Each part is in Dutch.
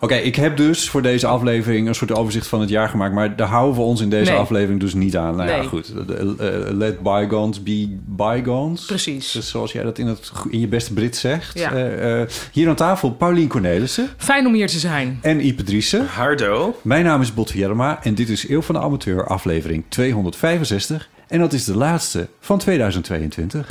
Oké, ik heb dus voor deze aflevering een soort overzicht van het jaar gemaakt. Maar daar houden we ons in deze Nee. aflevering dus niet aan. Nou ja, Nee. goed. Eh, eh, let bygones be bygones. Precies. Dus zoals jij dat in, het, in je beste Brit zegt. Ja. Eh, eh, hier aan tafel Paulien Cornelissen Fijn om hier te zijn. en Ipe Driessen. Hardo. Mijn naam is Bot Vierma en dit is Eeuw van de Amateur, aflevering 265. En dat is de laatste van 2022.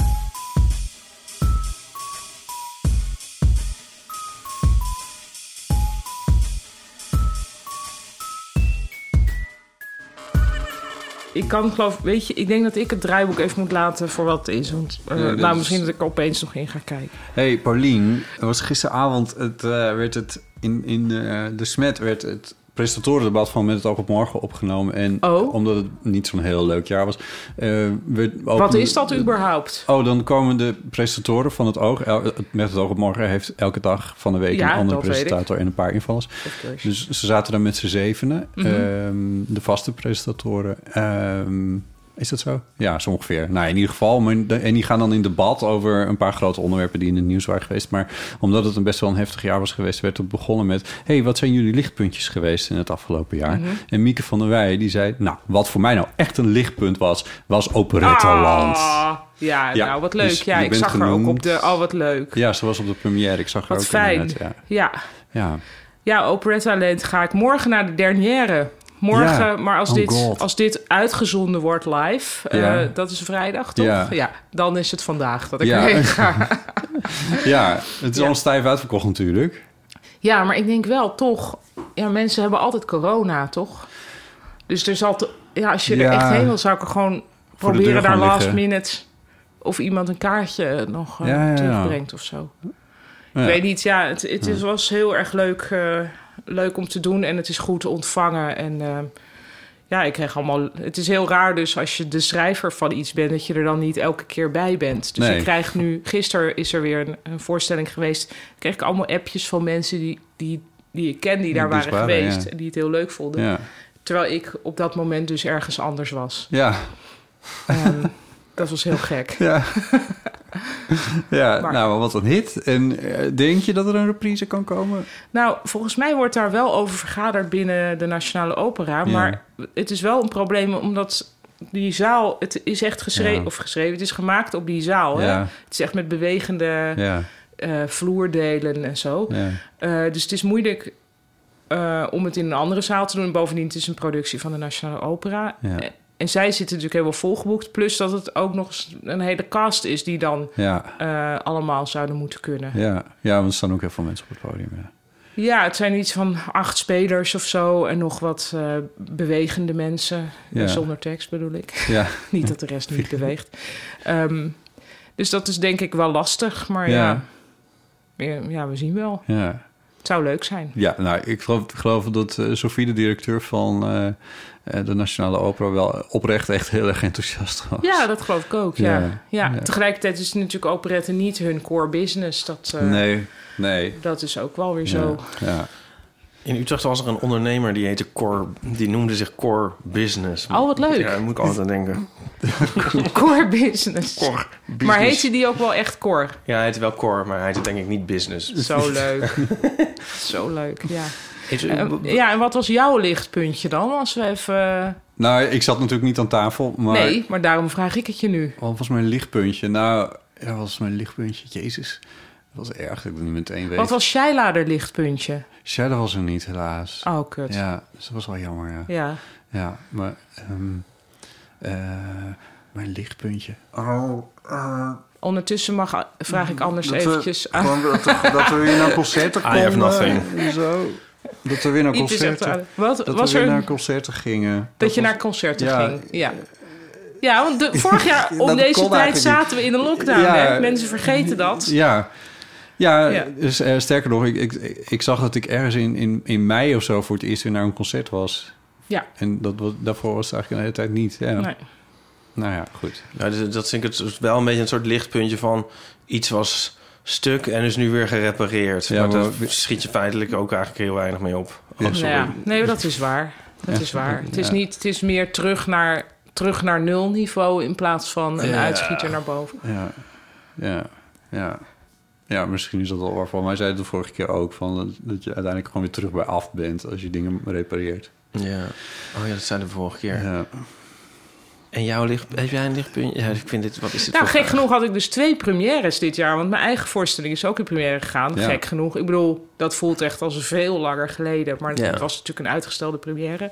Ik kan geloof, weet je, ik denk dat ik het draaiboek even moet laten voor wat het is. Want, eh, Ja, nou, is- misschien dat ik er opeens nog in ga kijken. Hey Paulien, er was gisteravond het, eh, werd het in, in de, de Smet werd het presentatorendebat van Met het Oog op Morgen opgenomen. En Oh. omdat het niet zo'n heel leuk jaar was. eh, Wat is dat überhaupt? Oh, dan komen de presentatoren van het Oog. El- Met het Oog op Morgen heeft elke dag van de week Ja, een andere presentator en een paar invallers. Dus ze zaten daar met z'n zevenen. Mhm. Ehm, de vaste presentatoren. Ehm, is dat zo? Ja, zo ongeveer. Nou, in ieder geval. En die gaan dan in debat over een paar grote onderwerpen die in het nieuws waren geweest. Maar omdat het een best wel een heftig jaar was geweest, werd het begonnen met: hey, wat zijn jullie lichtpuntjes geweest in het afgelopen jaar? Mhm. En Mieke van der Wij die zei: Nou, wat voor mij nou echt een lichtpunt was, was Operettoland. Ah, ja, Ja, nou wat leuk. dus ja, ik zag er ook genoemd. op de... Oh, wat leuk. Ja, ze was op de première. Ik zag haar Wat ook fijn. inderdaad, Ja. Ja, ja. ja Operetta Land ga ik morgen naar de dernière. Morgen, Ja. maar als, Oh dit, God. als dit uitgezonden wordt live, eh, dat is vrijdag toch? Ja. dan is het vandaag dat ik Ja. erheen ga. ja, het is al stijf uitverkocht natuurlijk. Ja, maar ik denk wel toch... Ja, mensen hebben altijd corona, toch? Dus er zal... te- ja, als je er echt heen wil, zou ik er gewoon proberen daar last liggen. minute... of iemand een kaartje nog eh, terugbrengt of zo. Ja. Ik weet niet, ja, het, het is, was heel erg leuk, eh, leuk om te doen... en het is goed te ontvangen en... eh, ja, ik kreeg allemaal. Het is heel raar, dus als je de schrijver van iets bent, dat je er dan niet elke keer bij bent. Dus Nee. ik krijg nu. Gisteren is er weer een, een voorstelling geweest. Kreeg ik allemaal appjes van mensen die, die, die ik ken, die daar waren geweest ja. en die het heel leuk vonden. Ja. Terwijl ik op dat moment dus ergens anders was. Ja. Ehm, dat was heel gek. Ja. ja, Maar- nou, wat een hit. En eh, denk je dat er een reprise kan komen? Nou, volgens mij wordt daar wel over vergaderd binnen de Nationale Opera. Ja. Maar het is wel een probleem omdat die zaal, het is echt geschreven, Ja. of geschreven, het is gemaakt op die zaal. Hè? Het is echt met bewegende eh, vloerdelen en zo. Eh, dus het is moeilijk om het in een andere zaal te doen. Bovendien, het is een productie van de Nationale Opera. En zij zitten natuurlijk helemaal volgeboekt. Plus dat het ook nog een hele cast is die dan Ja, eh, allemaal zouden moeten kunnen. ja. ja, want er staan ook heel veel mensen op het podium. Ja. Ja, het zijn iets van acht spelers of zo. En nog wat eh, bewegende mensen. Ja. Zonder tekst bedoel ik. Ja, niet dat de rest niet beweegt. Ehm, dus dat is denk ik wel lastig. Maar Ja. ja, we zien wel. ja. Het zou leuk zijn. ja nou, ik geloof, geloof dat eh, Sophie, de directeur van de Nationale Opera, wel oprecht echt heel erg enthousiast was. Ja, dat geloof ik ook. Ja. Ja. Ja. Ja. Tegelijkertijd is natuurlijk operetten niet hun core business. Dat, eh, Nee, nee. dat is ook wel weer zo. Ja. In Utrecht was er een ondernemer die heette Core, die noemde zich Core Business. Oh, wat leuk. Ja, daar moet ik altijd aan denken. Core business. Core Business. Maar heet hij die ook wel echt core? Ja, hij heet wel Core, maar hij heet denk ik niet Business. Zo leuk. zo leuk, ja. Eh, ja, en wat was jouw lichtpuntje dan? Als we even... Nou, ik zat natuurlijk niet aan tafel, maar... Nee, maar daarom vraag ik het je nu. Wat was mijn lichtpuntje? Nou, ja, wat was mijn lichtpuntje? Jezus, dat was erg dat ik het niet meteen weet. Wat was Shaila er lichtpuntje? Shadow was er niet, helaas. Oh, kut. Ja. Ja, dus dat was wel jammer, ja. Ja, maar... ehm, eh, Mijn lichtpuntje. Oh, Ondertussen mag, vraag ik anders Dat we- eventjes dat, er- dat we weer naar concerten I have konden. nothing. Zo. Dat we weer naar concerten... Wat Dat was we weer er? naar concerten gingen. dat je was- naar concerten Ja. ging. Ja. Ja, want de, vorig jaar om deze tijd zaten we in een lockdown. Ja. Hè? Mensen vergeten dat. Ja. Ja, Ja. Dus, eh, sterker nog, ik, ik, ik zag dat ik ergens in, in, in mei of zo voor het eerst weer naar een concert was. Ja. En dat, was- daarvoor was het eigenlijk een hele tijd niet. Ja. Nee. Nou ja, goed. Ja, dus dat vind ik het wel een beetje een soort lichtpuntje van... iets was stuk en is nu weer gerepareerd. Ja, maar daar schiet je feitelijk ook eigenlijk heel weinig mee op. Oh, Ja. sorry. Ja, nee, dat is waar. Dat Ja. is waar. Het is, Ja. niet, het is meer terug naar, terug naar nulniveau in plaats van een Ja. uitschieter naar boven. Ja, ja, ja. Ja, misschien is dat wel waarvan. Maar hij zei het de vorige keer ook, van dat, dat je uiteindelijk gewoon weer terug bij af bent als je dingen repareert. Ja. Oh ja, dat zei de vorige keer. Ja. En jouw licht... Heb jij een lichtpuntje? Ja, ik vind dit... Wat is dit Nou, voor gek vraag? genoeg had ik dus twee premières dit jaar. Want mijn eigen voorstelling is ook in première gegaan. Ja. Gek genoeg. Ik bedoel, dat voelt echt als veel langer geleden. Maar Ja. het was natuurlijk een uitgestelde première.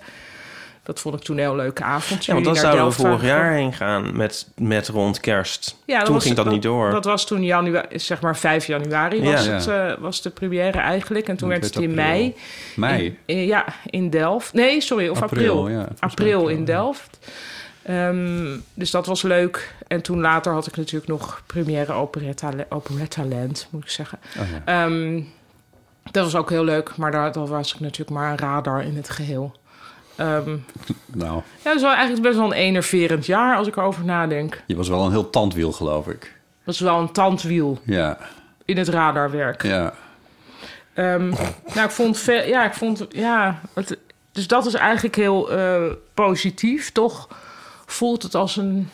Dat vond ik toen een heel leuke avond. Ja, want dan zouden we vorig jaar heen gaan met, met rond kerst. Ja, dat Toen was- ging dat niet door. Dat was toen januari, zeg maar 5 januari was, Ja. het, eh, was de première eigenlijk. En toen Het werd het in mei. Mei. In- in- ja, in Delft. Nee, sorry, of april. April, april in ja. Delft. Ehm, dus dat was leuk. En toen later had ik natuurlijk nog première Operetta, Operetta Land, moet ik zeggen. Oh, ja. Ehm, dat was ook heel leuk, maar daar, dat was ik natuurlijk maar een radar in het geheel. Ehm, Nou, ja, dat is wel eigenlijk best wel een enerverend jaar als ik erover nadenk. je was wel een heel tandwiel, geloof ik. Dat is wel een tandwiel Ja, in het radarwerk. ja. Nou, ik vond, ja, ik vond, ja, het, dus dat is eigenlijk heel eh, positief. Toch voelt het als een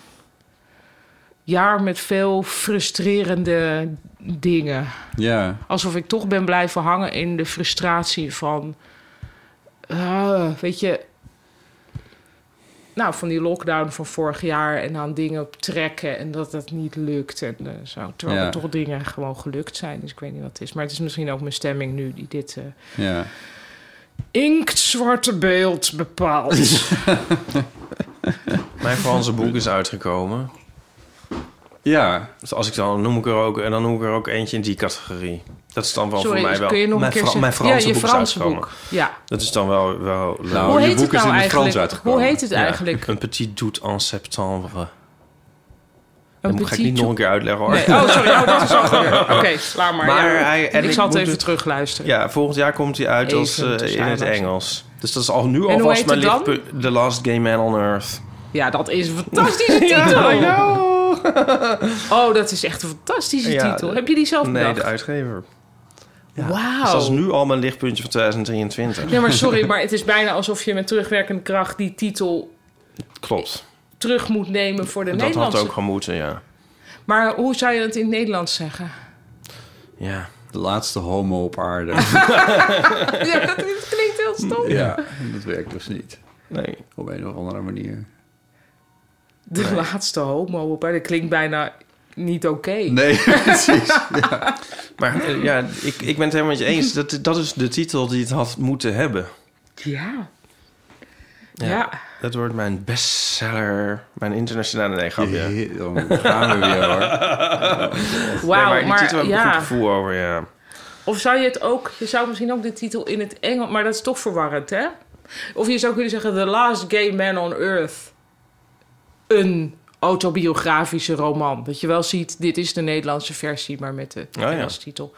jaar met veel frustrerende dingen. Ja, Alsof ik toch ben blijven hangen in de frustratie van, ah, weet je, nou, van die lockdown van vorig jaar en aan dingen op trekken en dat dat niet lukt en eh, zo. Terwijl Ja. er toch dingen gewoon gelukt zijn. Dus ik weet niet wat het is. Maar het is misschien ook mijn stemming nu die dit eh, ja. inktzwarte beeld bepaalt. Mijn Franse boek is uitgekomen. Ja, Dus als ik dan noem ik er ook, en dan noem ik er ook eentje in die categorie. Dat is dan wel Sorry, voor mij dus wel. kun je nog mijn een keer Fra-? Mijn Franse ja, je boek Franse is uitgekomen. boek. Ja. Dat is dan wel, wel leuk. Nou, Hoe je heet boek het is nou in het Frans eigenlijk? uitgekomen. Hoe heet het Ja, eigenlijk? Een petit doute en septembre. Een dat ga ik petit niet nog een keer uitleggen hoor. Nee, oh, sorry. Oh, dat is gebeurd. Oké, laat maar. Maar ja. hij- en ik ik zal het even het- terugluisteren. Ja, volgend jaar komt hij uit als, Even eh, in het. Engels. Dus dat is al nu alvast mijn lichtpunt. The Last Gay Man on Earth. Ja, dat is een fantastische titel. Oh, dat is echt een fantastische Ja, titel. Heb je die zelf Nee, bedacht? de uitgever. Wauw. Dus dat is nu al mijn lichtpuntje van 2023. Nee, maar sorry, maar het is bijna alsof je met terugwerkende kracht die titel Klopt. terug moet nemen voor de Dat Nederlandse. had ook gemoeten, ja. Maar hoe zou je het in het Nederlands zeggen? Ja. de laatste homo op aarde. ja, dat klinkt heel stom. ja, dat werkt dus niet. Nee. Op een of andere manier. De laatste homo op aarde klinkt bijna niet oké. Nee, precies. Maar eh, ja, ik, ik ben het helemaal met je eens. Dat, dat is de titel die het had moeten hebben. Ja. Ja. Ja. Dat wordt mijn bestseller. Mijn internationale nee, grapje. Dan gaan we weer hoor. Wauw, nee, maar die maar, titel heb ik een ja. goed gevoel over, ja. Of zou je het ook... Je zou misschien ook de titel in het Engels... Maar dat is toch verwarrend, hè? Of je zou kunnen zeggen... The Last Gay Man on Earth. Een autobiografische roman. Dat je wel ziet, dit is de Nederlandse versie... maar met de ja. Engelse titel.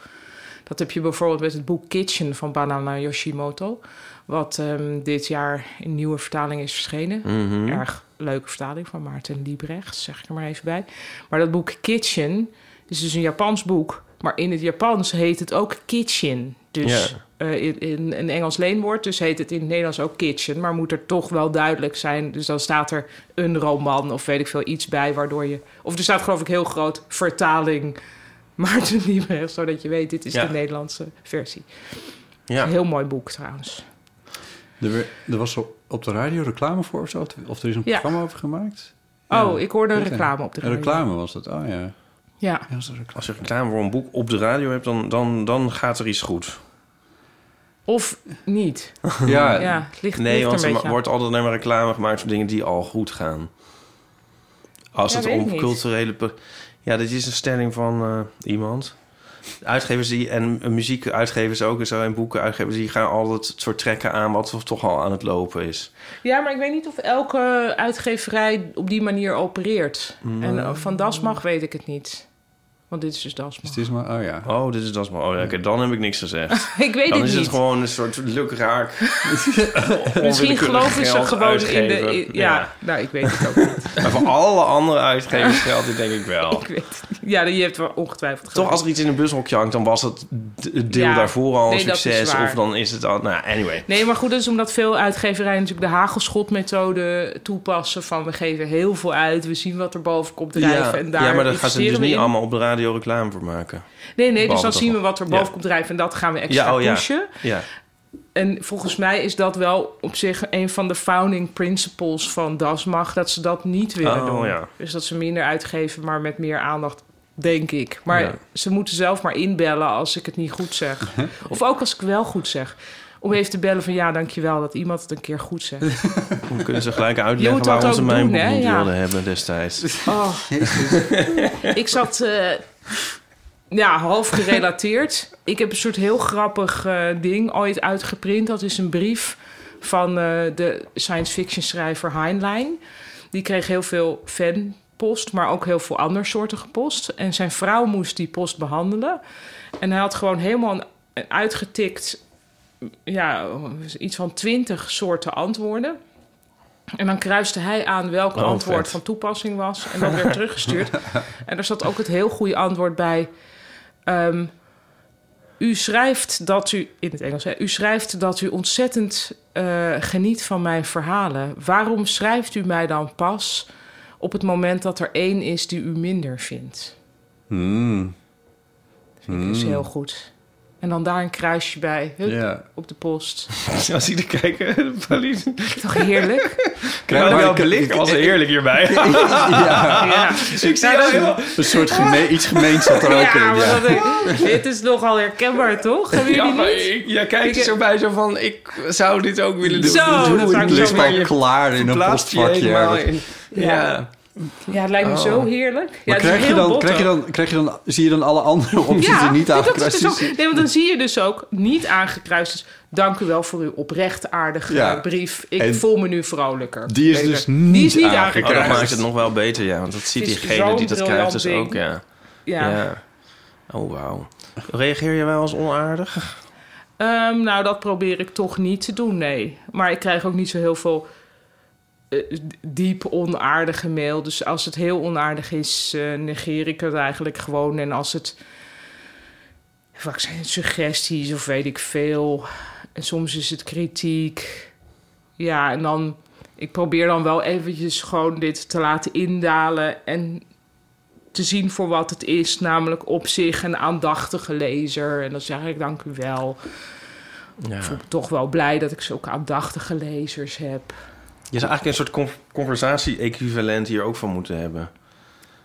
Dat heb je bijvoorbeeld met het boek Kitchen van Banana Yoshimoto... wat ehm, dit jaar in nieuwe vertaling is verschenen. Mhm. Erg leuke vertaling van Maarten Liebrecht, zeg ik er maar even bij. Maar dat boek Kitchen is dus een Japans boek... maar in het Japans heet het ook Kitchen. Dus Ja. eh, in, in een Engels leenwoord, dus heet het in het Nederlands ook Kitchen... maar moet er toch wel duidelijk zijn. Dus dan staat er een roman of weet ik veel iets bij... waardoor je... Of er staat geloof ik heel groot vertaling... Maarten Liebrecht, zodat je weet, dit is Ja. de Nederlandse versie. Ja. Een heel mooi boek trouwens. Er, er was op, de radio reclame voor of zo? Of er is een Ja. programma over gemaakt? Oh, ik hoorde een reclame op de Een radio. reclame was dat, oh ja. Ja. Als je reclame voor een boek op de radio hebt, dan, dan, dan gaat er iets goed. Of niet. Ja, Ja, het ligt, Nee, ligt want er er wordt altijd alleen maar reclame gemaakt voor dingen die al goed gaan. Als Ja, het om culturele... Ja, dit is een stelling van eh, iemand. Uitgevers die, en muziekuitgevers ook en zo, en boekenuitgevers... die gaan altijd het soort trekken aan wat toch al aan het lopen is. Ja, maar ik weet niet of elke uitgeverij op die manier opereert. En eh, van Dasmag weet ik het niet. Want dit is dus. Dus het is maar, oh ja. Oh, dit is dat is maar... Oh, ja, oké, dan heb ik niks gezegd. ik weet Dan het is niet. het gewoon een soort lukraak. Misschien geloven ze gewoon in de... in- ja, nou, ik weet het ook niet. Maar voor alle andere uitgevers geldt dit denk ik wel. ik weet het niet. Ja, je hebt wel ongetwijfeld Toch, als er iets in een bushokje hangt, dan was het deel Ja, daarvoor al een nee, dat is succes. waar. Of dan is het al... Nou, anyway. Nee, maar goed, dat is omdat veel uitgeverijen natuurlijk de hagelschotmethode toepassen. Van we geven heel veel uit, we zien wat er boven komt drijven. Ja, en daar ja, maar daar gaan ze dus niet in. allemaal op de radio reclame voor maken. Nee, nee, dus dan zien we wat er boven Ja. komt drijven en dat gaan we extra Ja, oh ja. pushen. Ja, En volgens mij is dat wel op zich een van de founding principles van DASMAG, dat ze dat niet willen Oh, doen. ja. Dus dat ze minder uitgeven, maar met meer aandacht, denk ik. Maar Ja. ze moeten zelf maar inbellen als ik het niet goed zeg. of ook als ik wel goed zeg. Om even te bellen van ja, dankjewel dat iemand het een keer goed zegt. dan kunnen ze gelijk uitleggen waarom ze mijn doen, boek Ja. wilden hebben destijds. Oh. ik zat eh, ja, half gerelateerd. Ik heb een soort heel grappig eh, ding ooit uitgeprint. Dat is een brief van eh, de science fiction schrijver Heinlein. Die kreeg heel veel fanpost, maar ook heel veel andersoortige post. En zijn vrouw moest die post behandelen. En hij had gewoon helemaal uitgetikt... Ja, iets van twintig soorten antwoorden. En dan kruiste hij aan welk Oh, antwoord vet. van toepassing was. En dat werd teruggestuurd. En er zat ook het heel goede antwoord bij. Ehm, u schrijft dat u, in het Engels, hè, u schrijft dat u ontzettend eh, geniet van mijn verhalen. Waarom schrijft u mij dan pas op het moment dat er één is die u minder vindt? Hmm. Vind ik dus heel goed. En dan daar een kruisje bij, hup, Ja. op de post. Als ik er kijken. Toch heerlijk? Krijg maar wel ik- blik was heerlijk hierbij. ja. ik zie dat heel... Een soort geme iets gemeens zat er ook Ja, in. Ja. dat ik- dit is nogal herkenbaar, toch? Hebben Ja, jullie maar niet? ik, ja, kijk eens erbij zo van, ik zou dit ook willen doen. Zo, Doe dat het. zou ik zo ligt maar al je klaar in een je postvakje. Ja. Ja, het lijkt me Oh. zo heerlijk. Ja, krijg je, dan, krijg, je dan, krijg je dan, zie je dan alle andere opties ja, die niet aangekruist dus ook- zijn? Nee, want dan zie je dus ook niet aangekruist. is, dank u wel voor uw oprecht aardige Ja. brief. Ik En voel me nu vrolijker. die is Beter. dus Die niet is niet aangekruist. Oh, dat aangekruist. maakt het nog wel beter, ja. Want dat ziet diegene die dat krijgt dus ook, ja. Ja. ja. Oh, wauw. Reageer je wel als onaardig? Ehm, nou, dat probeer ik toch niet te doen, nee. Maar ik krijg ook niet zo heel veel diep onaardige mail. Dus als het heel onaardig is, eh, negeer ik het eigenlijk gewoon. En als het... Vaak zijn het suggesties of weet ik veel. En soms is het kritiek. Ja, en dan... Ik probeer dan wel eventjes gewoon dit te laten indalen... en te zien voor wat het is. Namelijk op zich een aandachtige lezer. En dan zeg ik dank u wel. Ja. Ik voel me toch wel blij dat ik zulke aandachtige lezers heb. Je zou eigenlijk een soort con- conversatie-equivalent hier ook van moeten hebben.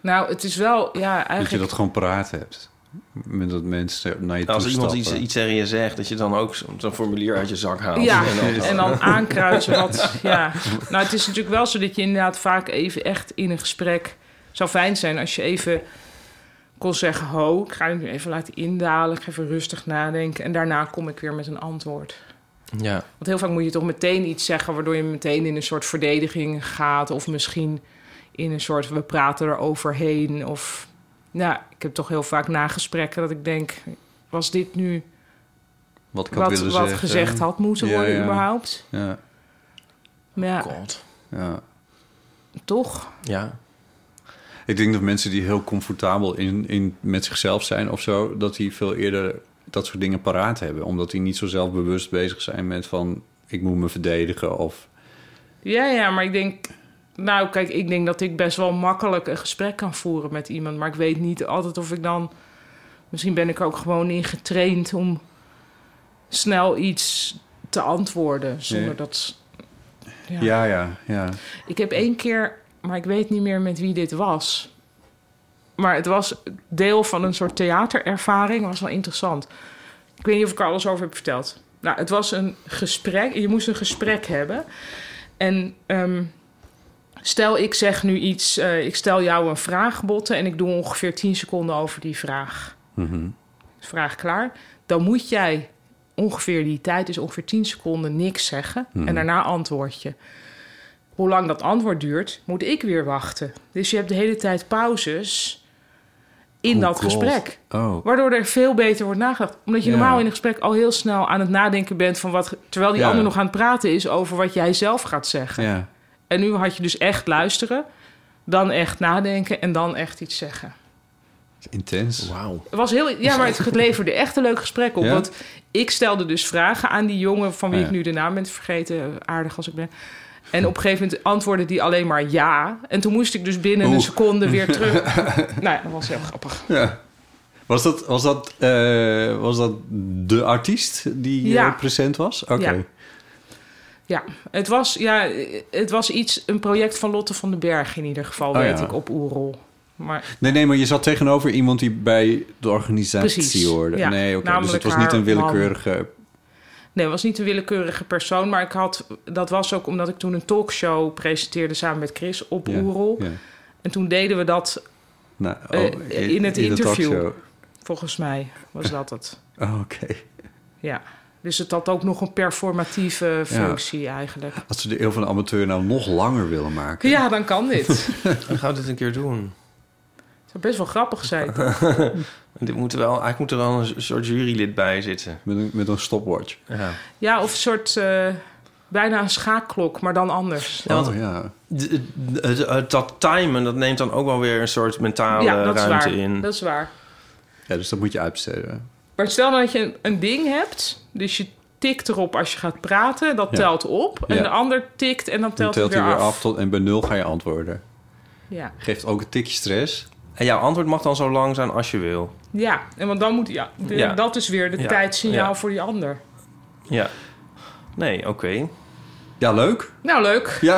Nou, het is wel, ja, Dat je eigenlijk... dat gewoon paraat hebt. Met dat mensen naar je toe Als iemand iets, iets tegen je zegt, dat je dan ook zo'n formulier uit je zak haalt. Ja, En dan, en dan aankruisen wat... Ja. Nou, het is natuurlijk wel zo dat je inderdaad vaak even echt in een gesprek... zou fijn zijn als je even kon zeggen... ho, ik ga het nu even laten indalen, ik ga even rustig nadenken... en daarna kom ik weer met een antwoord. Ja. Want heel vaak moet je toch meteen iets zeggen... waardoor je meteen in een soort verdediging gaat... of misschien in een soort we praten er overheen. Of nou, ik heb toch heel vaak nagesprekken dat ik denk... was dit nu Wat ik had wat, willen wat zeggen. gezegd had moeten Ja, worden ja. überhaupt? Ja, Maar ja, God. ja. toch? Ja. Ik denk dat mensen die heel comfortabel in, in, met zichzelf zijn of zo... dat die veel eerder dat soort dingen paraat hebben. Omdat die niet zo zelfbewust bezig zijn met van... ik moet me verdedigen of... Ja, ja, maar ik denk... Nou, kijk, ik denk dat ik best wel makkelijk een gesprek kan voeren met iemand. Maar ik weet niet altijd of ik dan... Misschien ben ik ook gewoon in getraind om snel iets te antwoorden. Zonder dat... Ja. Ja, ja, ja. Ik heb één keer, maar ik weet niet meer met wie dit was. Maar het was deel van een soort theaterervaring. was wel interessant. Ik weet niet of ik er alles over heb verteld. Nou, het was een gesprek. Je moest een gesprek hebben. En ehm, stel ik zeg nu iets, eh, ik stel jou een vraag, Botte, en ik doe ongeveer 10 seconden over die vraag. Mhm. Vraag klaar. Dan moet jij ongeveer die tijd, is ongeveer 10 seconden, niks zeggen. Mhm. En daarna antwoord je. Hoe lang dat antwoord duurt, moet ik weer wachten. Dus je hebt de hele tijd pauzes in dat gesprek. Oh, Waardoor er veel beter wordt nagedacht. Omdat je Ja. normaal in een gesprek al heel snel aan het nadenken bent van wat. Terwijl die Ja. ander nog aan het praten is over wat jij zelf gaat zeggen. ja. En nu had je dus echt luisteren, dan echt nadenken en dan echt iets zeggen. Intens. Wauw. Het was heel. Ja, maar het leverde echt een leuk gesprek op. Ja? Want ik stelde dus vragen aan die jongen van wie Ja. ik nu de naam ben vergeten, aardig als ik ben. En op een gegeven moment antwoordde die alleen maar ja. En toen moest ik dus binnen een seconde weer terug. nou ja, dat was heel grappig. Ja. Was dat, was, dat, eh, was dat de artiest die eh, present was? Oké. Ja. Ja, het was, ja, het was iets, een project van Lotte van den Berg in ieder geval, Oh, weet ja. ik, op Oerol. Maar Nee, nee, maar je zat tegenover iemand die bij de organisatie Precies, hoorde. ja. nee, oké. Dus het was niet een willekeurige... nee, het was niet een willekeurige persoon. Maar ik had, dat was ook omdat ik toen een talkshow presenteerde samen met Chris op Ja, Oerol. Ja. En toen deden we dat, Nou, Eh, in het interview. volgens mij was dat het. Oh, oké. Ja. Dus het had ook nog een performatieve functie eigenlijk. Als ze de eeuw van de amateur nou nog langer willen maken. Ja, dan kan dit. Het Dan gaan we dit een keer doen. zou best wel grappig zijn. Dit moet er wel, eigenlijk moet er wel een soort jurylid bij zitten. Met een, met een stopwatch. Ja. Ja, of een soort, eh, bijna een schaakklok, maar dan anders. Ja, want- oh, ja. Het- dat timen, dat neemt dan ook wel weer een soort mentale ja, dat is ruimte waar. in. Dat is waar. ja, dus dat moet je uitbesteden. Maar stel nou dat je een, een ding hebt, dus je tikt erop als je gaat praten, dat Ja. telt op. En Ja. de ander tikt en dan Dan telt, telt hij weer weer af. af tot, en bij nul ga je antwoorden. Ja. Geeft ook een tikje stress. En jouw antwoord mag dan zo lang zijn als je wil. ja, en want dan moet ja, de- Ja. dat is weer de Ja. tijdsignaal Ja. voor die ander. Ja. Nee, oké. Ja, leuk. Nou, leuk. Ja.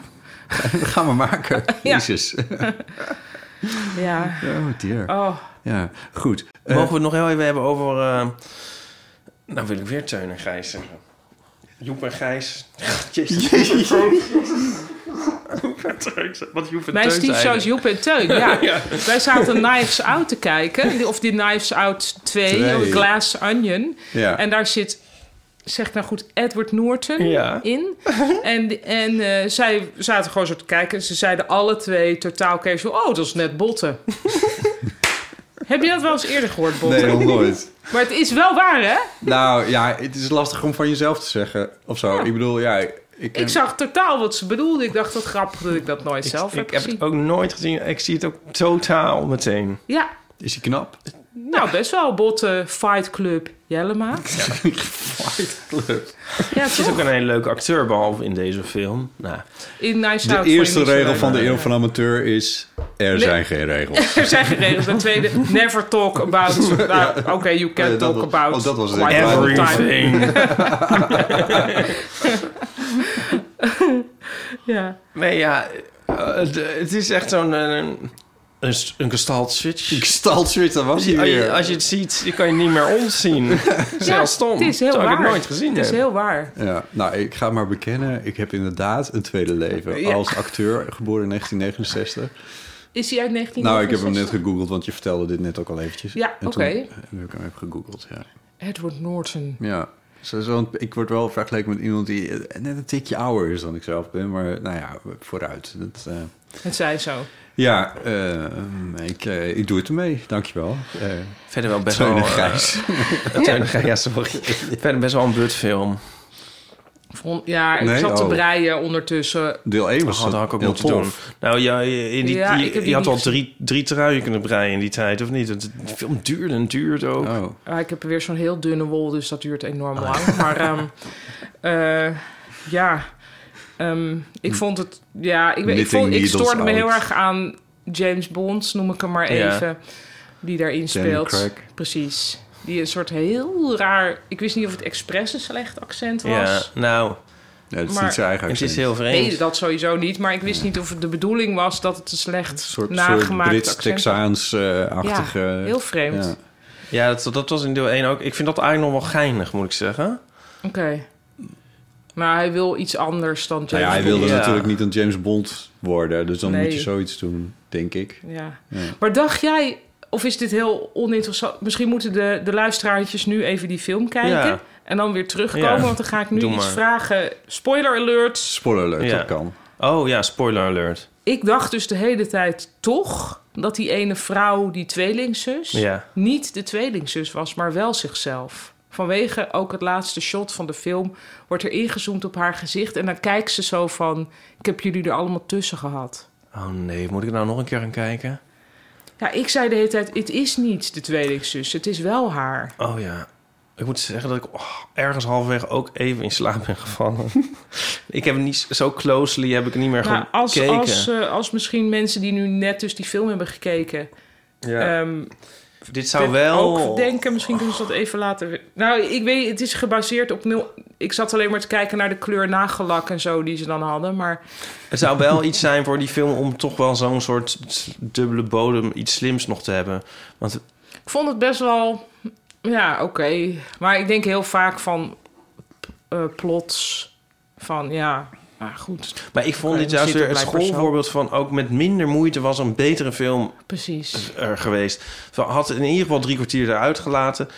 dat gaan we maken. Ja. Jezus. Ja. Oh dear. Oh, Ja, goed. Eh, Mogen we het nog heel even hebben over... eh, Nou wil ik weer Teun en Gijs zeggen. Joep en Gijs. Jezus. Teun. Wat Joep en Teun Joep en Teun. Ja. Wij zaten Knives Out te kijken. Of die Knives Out 2, Twee. Glass Onion. ja. En daar zit, zeg ik nou goed, Edward Norton Ja. in. En, en eh, zij zaten gewoon zo te kijken. Ze zeiden alle twee totaal casual... Oh, dat is net botten. Heb je dat wel eens eerder gehoord, botten? Nee, nog nooit. Maar het is wel waar, hè? nou ja, het is lastig om van jezelf te zeggen of zo. Ja. Ik bedoel, ja, ik, Ik zag totaal wat ze bedoelde. Ik dacht, wat grappig dat ik dat nooit Ik, zelf heb ik heb gezien. het ook nooit gezien. Ik zie het ook totaal meteen. Ja, Is hij knap? nou best wel. Botten, Fight Club, Jellema. Fight Club. Ja, Het is ook een hele leuke acteur, behalve in deze film. Nou, In Nice De eerste regel van de eeuw van amateur is... Er zijn geen regels. Er zijn geen regels. De tweede, never talk about... Nou, Oké, you can talk was- about... oh, dat was het. everything. Ja. nee, ja. eh, het, het is echt zo'n... eh, Een, een, een gestald switch. Gestalt switch, dat was Als hij je, als, je, weer. als je het ziet, dan kan je niet meer ontzien. Zelfs stom. het is heel Terwijl waar. ik het nooit gezien Het is heb. heel waar. Ja, nou, ik ga maar bekennen. Ik heb inderdaad een tweede leven Ja. als acteur, geboren in 1969. Is hij uit 1969? Nou, ik heb hem net gegoogeld, want je vertelde dit net ook al eventjes. Ja, En oké. toen heb ik hem even gegoogeld, ja. Edward Norton. Ja. Zo, zo, ik word wel vergeleken met iemand die eh, net een tikje ouder is dan ik zelf ben. Maar nou ja, vooruit. Dat, eh, Het zij zo. Ja, eh, ik, eh, ik doe het ermee. Dankjewel. Eh Verder wel best wel... Gijs, ja, sorry. Verder best wel een butfilm. Vond, ja, ik Nee? zat te Oh. breien ondertussen. Deel 1 was Oh, dat had ik ook heel moeten tof. doen. Nou ja, in die, Ja, je had al drie, drie truien kunnen breien in die tijd, of niet? Het de film duurde en duurt ook. Oh. Ah, ik heb weer zo'n heel dunne wol, dus dat duurt enorm Oh, lang. Maar ehm, eh, ja, Ehm, ik vond het... Ja, ik, weet- ik, vond, ik stoorde me heel erg aan James Bond, noem ik hem maar Ja. even. Die daarin speelt. Craig. Precies. Die een soort heel raar... Ik wist niet of het expres een slecht accent was. Ja, nou, Ja, het is Maar- niet zijn eigen het is accent. heel vreemd. Nee, dat sowieso niet. Maar ik wist niet of het de bedoeling was dat het een slecht Een soort, soort nagemaakt accent was. Brits-Texaans-achtige... Ja, heel vreemd. ja. Ja, dat, dat was in deel 1 ook. Ik vind dat eigenlijk nog wel geinig, moet ik zeggen. Oké. Maar hij wil iets anders dan James Nou ja, hij Bond. wilde Ja. natuurlijk niet een James Bond worden. Dus dan Nee. moet je zoiets doen, denk ik. Ja. Ja. Maar dacht jij, of is dit heel oninteressant? Misschien moeten de, de luisteraartjes nu even die film kijken. Ja. En dan weer terugkomen, Ja. want dan ga ik nu Doe iets maar. vragen. Spoiler alert. Spoiler alert, Ja. dat kan. Oh ja, spoiler alert. Ik dacht dus de hele tijd toch dat die ene vrouw, die tweelingzus, Ja. niet de tweelingzus was, maar wel zichzelf. Vanwege ook het laatste shot van de film wordt er ingezoomd op haar gezicht. En dan kijkt ze zo van, ik heb jullie er allemaal tussen gehad. Oh nee, moet ik nou nog een keer gaan kijken? Ja, ik zei de hele tijd, het is niet de tweelingzus, het is wel haar. Oh ja. Ik moet zeggen dat ik oh, ergens halverwege ook even in slaap ben gevallen. ik heb niet zo closely heb ik het niet meer Nou, als, gekeken. als, eh, als misschien mensen die nu net dus die film hebben gekeken... ja. ehm, Dit zou wel ook denken, misschien kunnen ze dat even laten... Nou, ik weet het is gebaseerd op nul... Ik zat alleen maar te kijken naar de kleur nagellak en zo die ze dan hadden, maar... Het zou wel iets zijn voor die film om toch wel zo'n soort dubbele bodem, iets slims nog te hebben. Want Ik vond het best wel... Ja, oké. Maar ik denk heel vaak van eh, plots van, ja, maar goed, Maar ik vond dit juist weer het zo. schoolvoorbeeld van ook met minder moeite was een betere film precies. er geweest. Had in ieder geval drie kwartier eruit gelaten.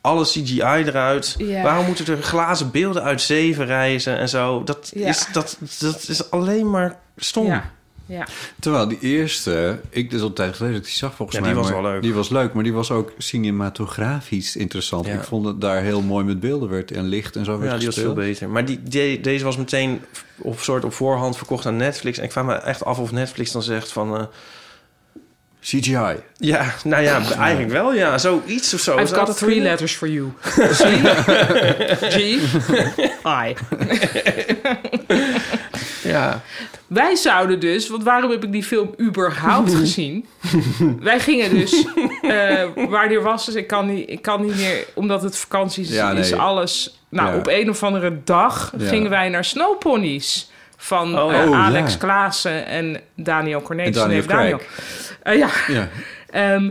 Alle CGI eruit. Ja. Waarom moeten er glazen beelden uit zeven reizen en zo? Dat, Ja. is, dat, dat is alleen maar stom. Ja, ja. Terwijl die eerste, ik dus al tijd geleden dat ik die zag volgens Ja, mij. die was maar wel leuk. Die was leuk, maar die was ook cinematografisch interessant. Ja. Ik vond het daar heel mooi met beelden werd en licht en zo werd Ja, die was veel beter. Maar die, die- deze was meteen op soort op voorhand verkocht aan Netflix. En ik vraag me echt af of Netflix dan zegt van... eh, CGI. ja, nou ja, eigenlijk wel ja. Zoiets of zo. I've got three kunnen? letters for you. G, I. Ja. Wij zouden dus, want waarom heb ik die film überhaupt gezien? Wij gingen dus, eh, waar die was, dus ik kan niet, ik kan niet meer, omdat het vakantie is, Ja, nee. is alles. Nou, Ja. op een of andere dag Ja. gingen wij naar Snowponies van Oh, eh, oh, Alex ja. Klaassen en Daniel Cornelis. En Daniel Daniel. Eh, ja, Ja. Ehm,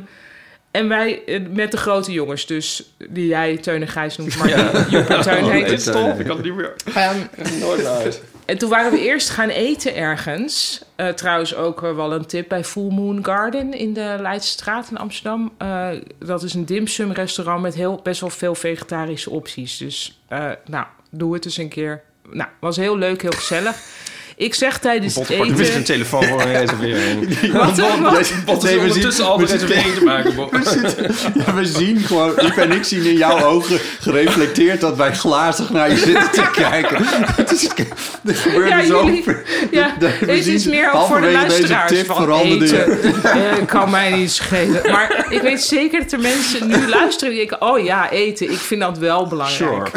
en wij met de grote jongens, dus die jij Teun en Gijs noemt, maar die Joep en Teun Oh, heet het. Teun. Ik had het niet meer. Ehm, Nooit uit. En toen waren we eerst gaan eten ergens. Eh, trouwens ook eh, wel een tip bij Full Moon Garden in de Leidstraat in Amsterdam. Eh, dat is een dimsum restaurant met heel, best wel veel vegetarische opties. Dus nou, doe het eens een keer. Nou, was heel leuk, heel gezellig. Ik zeg tijdens het Botte pakt wist een eten... telefoon voor een reservering. Wat, wat? Is ondertussen al een reservering te maken. Bob. We zien gewoon, Iep en ik zien in jouw ogen gereflecteerd dat wij glazig naar je zitten te kijken. Het is, er gebeurde Ja, zo. jullie- Ja, dit is meer ook voor de luisteraars tip van eten. Eh, kan mij niet schelen. Maar ik weet zeker dat er mensen nu luisteren die denken... oh ja, eten, ik vind dat wel belangrijk.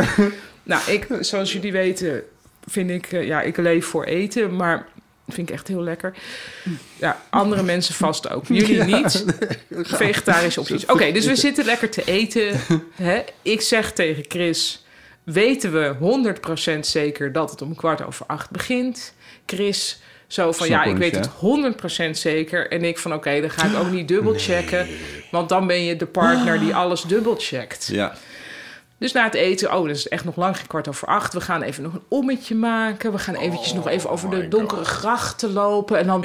Nou, ik, zoals jullie weten, vind ik... eh, ja, ik leef voor eten, maar vind ik echt heel lekker. Ja, andere mensen vast ook. Jullie niet. Vegetarische opties. Oké, dus we zitten lekker te eten. Hè? Ik zeg tegen Chris... weten we 100% zeker dat het om kwart over acht begint? Chris... Zo van, ja, ik weet het 100% zeker. En ik van, oké, dan ga ik ook niet dubbelchecken. Want dan ben je de partner die alles dubbelcheckt. Ja, Dus na het eten, oh, dat is echt nog lang geen kwart over acht. We gaan even nog een ommetje maken. We gaan eventjes nog even over de donkere grachten lopen. En dan,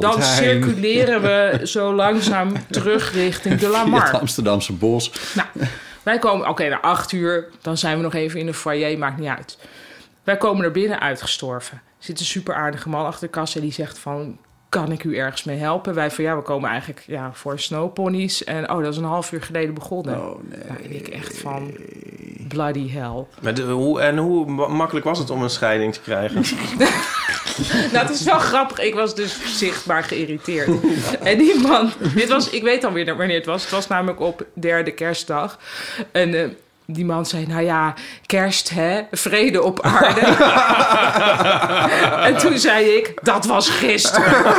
dan circuleren we zo langzaam terug richting de Lamar. het Amsterdamse bos. Nou, wij komen, oké, na acht uur, dan zijn we nog even in de foyer, maakt niet uit. Wij komen er binnen uitgestorven. Er zit een super aardige man achter de kassa die zegt van... kan ik u ergens mee helpen? Wij van, ja, we komen eigenlijk ja, voor snowponies. En oh, dat is een half uur geleden begonnen. Oh nee. Nou, en ik echt van, bloody hell. Maar de- hoe, en hoe ma- makkelijk was het om een scheiding te krijgen? Nou, het is wel grappig. Ik was dus zichtbaar geïrriteerd. En die man, dit was, ik weet alweer wanneer het was. Het was namelijk op derde kerstdag. En eh, die man zei, nou ja, kerst hè, vrede op aarde. en toen zei ik, dat was gisteren.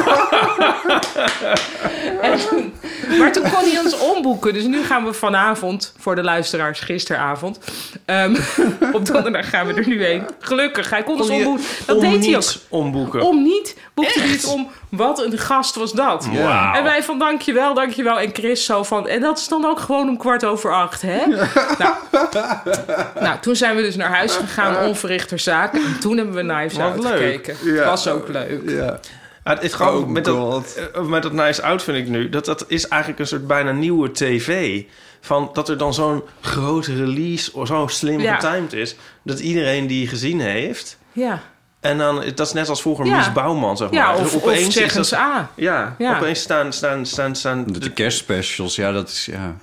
Maar toen kon hij ons omboeken. Dus nu gaan we vanavond, voor de luisteraars, gisteravond. ehm, op donderdag gaan we er nu heen. Gelukkig, hij kon ons Kon omboeken. Dat om deed hij ook. omboeken. Om niet, boekte hij het om. Wat een gast was dat. En wij van dankjewel, dankjewel. En Chris zo van... En dat is dan ook gewoon om kwart over acht, hè? Nou, nou, toen zijn we dus naar huis gegaan, onverrichter zaken. En toen hebben we Knives Wat Out leuk. gekeken. Ja. Was ook leuk. Ja. Ja, het grappige Oh met, dat, God. eh, met dat Nice Out vind ik nu... dat dat is eigenlijk een soort bijna nieuwe tv. Van dat er dan zo'n grote release... of zo slim Ja. getimed is... dat iedereen die gezien heeft... Ja, en dan, dat is net als vroeger Ja. Mies Bouwman, zeg maar. ja Dus of, of opeens zeggen ze A. Ja, Ja. opeens staan... staan, staan, staan De, de kerstspecials, ja, dat is... Ja.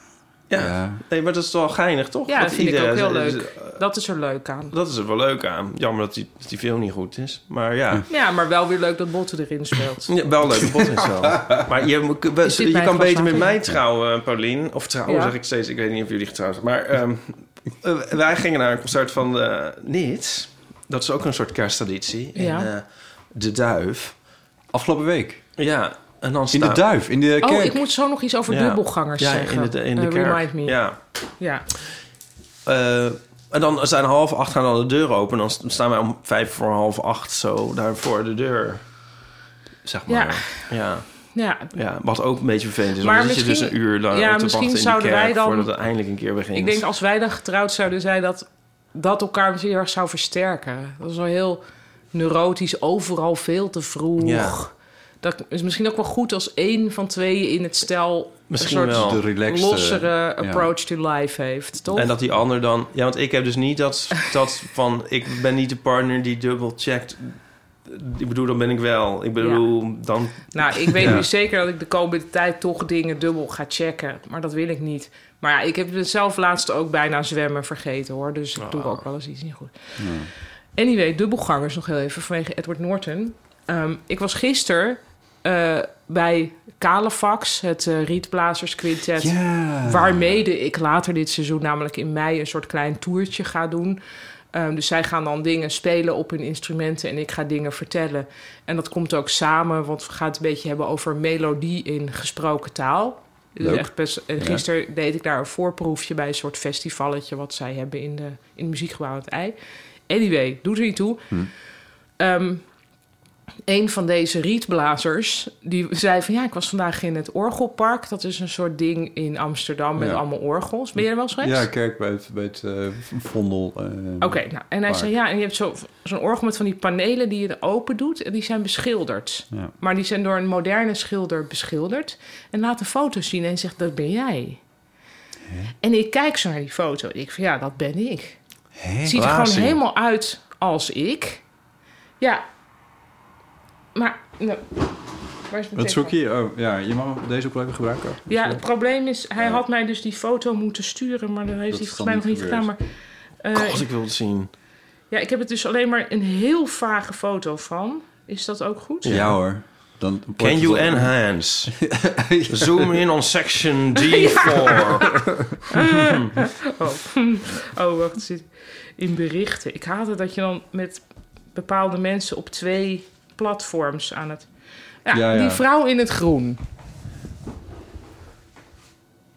Ja. Ja. Nee, maar dat is wel geinig, toch? Ja, dat vind ik ook heel leuk. Dat is er leuk aan. Dat is er wel leuk aan. Jammer dat die, dat die film niet goed is. Maar ja, Ja, maar wel weer leuk dat Botten erin speelt. ja wel leuk. Bot is wel. Maar je, je mijn kan beter met mij trouwen, Paulien. Of trouwen, Ja. zeg ik steeds. Ik weet niet of jullie getrouwd zijn. Maar ehm, eh, wij gingen naar een concert van de Nits. Dat is ook een soort kersttraditie. Ja. In eh, De Duif. Afgelopen week. Ja, en dan In de duif, in de Oh, kerk. ik moet zo nog iets over Ja. dubbelgangers Ja, zeggen. in de, in de Eh, kerk. Remind me. Ja. Ja. Eh, en dan zijn half acht gaan dan de deur open. Dan staan wij om vijf voor half acht zo daar voor de deur. Zeg maar. Ja. ja. ja, wat ook een beetje vervelend is. Maar Maar dan zit je dus misschien- een uur lang ja, te misschien wachten in de zouden kerk wij dan- voordat het eindelijk een keer begint. Ik denk als wij dan getrouwd zouden zijn, dat dat elkaar misschien heel erg zou versterken. Dat is wel heel neurotisch, overal veel te vroeg. Ja. Dat is misschien ook wel goed als één van tweeën in het stel Misschien een soort wel. lossere approach to life heeft, toch? En dat die ander dan... Ja, want ik heb dus niet dat, dat van... Ik ben niet de partner die dubbel checkt. Ik bedoel, dan ben ik wel. Ik bedoel, dan... Nou, ik weet Ja. nu zeker dat ik de komende tijd toch dingen dubbel ga checken. Maar dat wil ik niet. Maar ja, ik heb het zelf laatst ook bijna zwemmen vergeten hoor. Dus ik doe Oh. ook wel eens iets niet goed. Anyway, dubbelgangers nog heel even vanwege Edward Norton. Ehm, ik was gisteren eh, bij Calefax, het eh Rietblazers Quintet. Ja. Waarmede ik later dit seizoen, namelijk in mei, een soort klein toertje ga doen. Ehm, dus zij gaan dan dingen spelen op hun instrumenten en ik ga dingen vertellen. En dat komt ook samen, want we gaan het een beetje hebben over melodie in gesproken taal. Dus echt best, en gisteren deed ik daar een voorproefje bij een soort festivalletje wat zij hebben in, de, in het muziekgebouw aan het ei. Anyway, doet er niet toe. Hm. Ehm, een van deze rietblazers, die zei van... ja, ik was vandaag in het Orgelpark. Dat is een soort ding in Amsterdam met Ja. allemaal orgels. Ben je er wel eens geweest? Ja, kerk bij het, bij het eh, Vondel. eh, Oké, nou, en hij Park. zei ja, en je hebt zo- zo'n orgel met van die panelen die je open doet... en die zijn beschilderd. Ja. Maar die zijn door een moderne schilder beschilderd. En laat een foto zien en zegt, dat ben jij. En ik kijk zo naar die foto ik van, ja, dat ben ik. Het ziet er Laat gewoon zien. helemaal uit als ik. Ja. Maar, nou, waar is mijn Wat zoek je? Oh, ja, je mag deze ook wel even gebruiken. Ja, het probleem is, hij had mij dus die foto moeten sturen... maar dat heeft Dat hij volgens mij nog dan niet gedaan. Maar, eh, God, ik wil het zien. ja, ik heb het dus alleen maar een heel vage foto van. Is dat ook goed? Ja, hoor. Dan Can you enhance? Zoom in on section D4. Oh, oh wacht. in berichten. Ik haat het dat je dan met bepaalde mensen op twee platforms aan het... Ja, Ja, ja. die vrouw in het groen.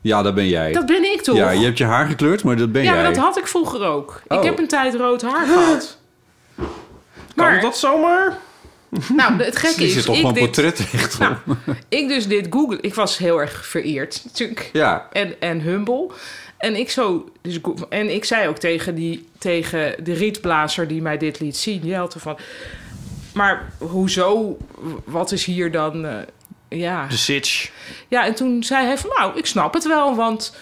Ja, dat ben jij. Dat ben ik toch? Ja, je hebt je haar gekleurd, maar dat ben ja, jij. maar dat had ik vroeger ook. Ik Oh. heb een tijd rood haar gehad. Kan Maar, dat zomaar? nou, het gekke Je is, zit toch ik, gewoon dit, portretrecht nou, ik dus dit Google. Ik was heel erg vereerd natuurlijk. Ja, En, en humble. En ik, zo, dus, en ik zei ook tegen, die, tegen de rietblazer die mij dit liet zien. Er van... Maar hoezo? Wat is hier dan... eh, ja. De sitch. ja, en toen zei hij van... Nou, ik snap het wel, want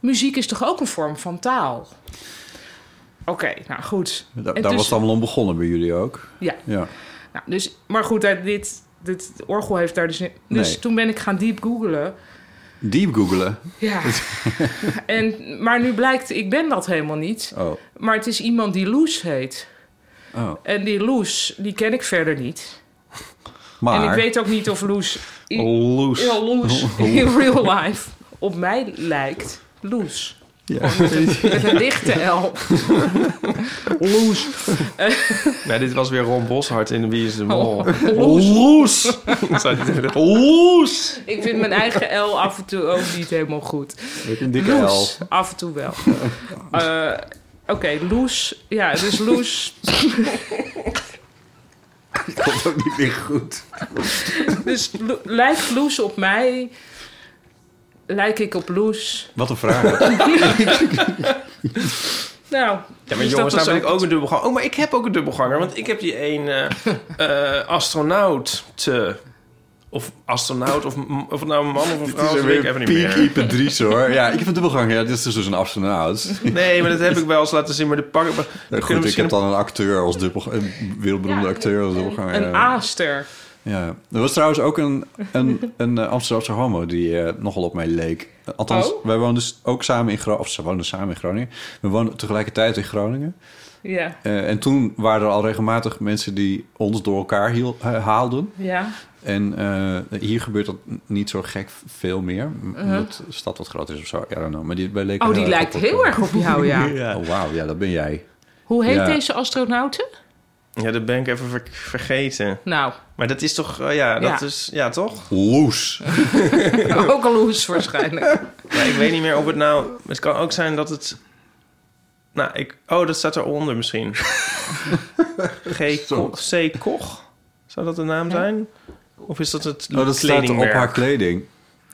muziek is toch ook een vorm van taal? Oké, nou goed. da- En daar dus- was het allemaal om begonnen bij jullie ook. Ja. Ja. Nou, dus, maar goed, eh, dit, dit orgel heeft daar dus... in- Dus Nee. toen ben ik gaan diep googlen. Diep googelen. Ja. en, maar nu blijkt, ik ben dat helemaal niet. Oh. Maar het is iemand die Loes heet. Oh. En die Loes, die ken ik verder niet. Maar... En ik weet ook niet of Loes, Loes. ja, Loes in real life op mij lijkt. Loes. Met een lichte L. Loes. Nee, dit was weer Ron Boshart in Wie is de Mol. Oh, loes. Loes! Ik vind mijn eigen L af en toe ook niet helemaal goed. Met een dikke L. Af en toe wel. Eh, Oké, Loes. Ja, dus Loes. komt ook niet meer goed. Dus Lo- lijkt Loes op mij? Lijk ik op Loes? Wat een vraag. Nou, Ja, maar is jongens, dat nou ben dus ik ook een dubbelganger. Oh, maar ik heb ook een dubbelganger. Want ik heb die een eh, eh, astronaut te... Of astronaut, of, of nou een man of een vrouw is, weet ik even niet meer. Hoor. Ja, ik heb een dubbelgang. Ja, dit is dus een astronaut. Nee, maar dat heb ik wel eens laten zien. Maar de pak... Ja, goed, ik misschien heb dan een acteur als dubbel, een wereldberoemde Ja, acteur als dubbelganger. een ja. aaster. Ja, er was trouwens ook een, een, een eh, Amsterdamse homo die eh, nogal op mij leek. Althans, Oh? wij woonden dus ook samen in Groningen. Of ze woonden samen in Groningen. We woonden tegelijkertijd in Groningen. Ja, Eh, en toen waren er al regelmatig mensen die ons door elkaar hiel, haalden. ja. En eh, hier gebeurt dat niet zo gek veel meer. Uh-huh. Omdat de stad wat groter is of zo. I don't know. Maar die, leken Oh, die lijkt op heel erg op jou, ja. Ja. Oh, wauw. Ja, dat ben jij. Hoe heet Ja. deze astronauten? Ja, dat ben ik even ver- vergeten. Nou, Maar dat is toch... eh, ja, dat Ja. is... Ja, toch? Loes. ook al Loes waarschijnlijk. Maar ik weet niet meer of het nou... Het kan ook zijn dat het... Nou, ik... Oh, dat staat eronder misschien. G. Koch, C. Koch? Zou dat de naam zijn? Of is dat het Oh, dat staat op haar kleding.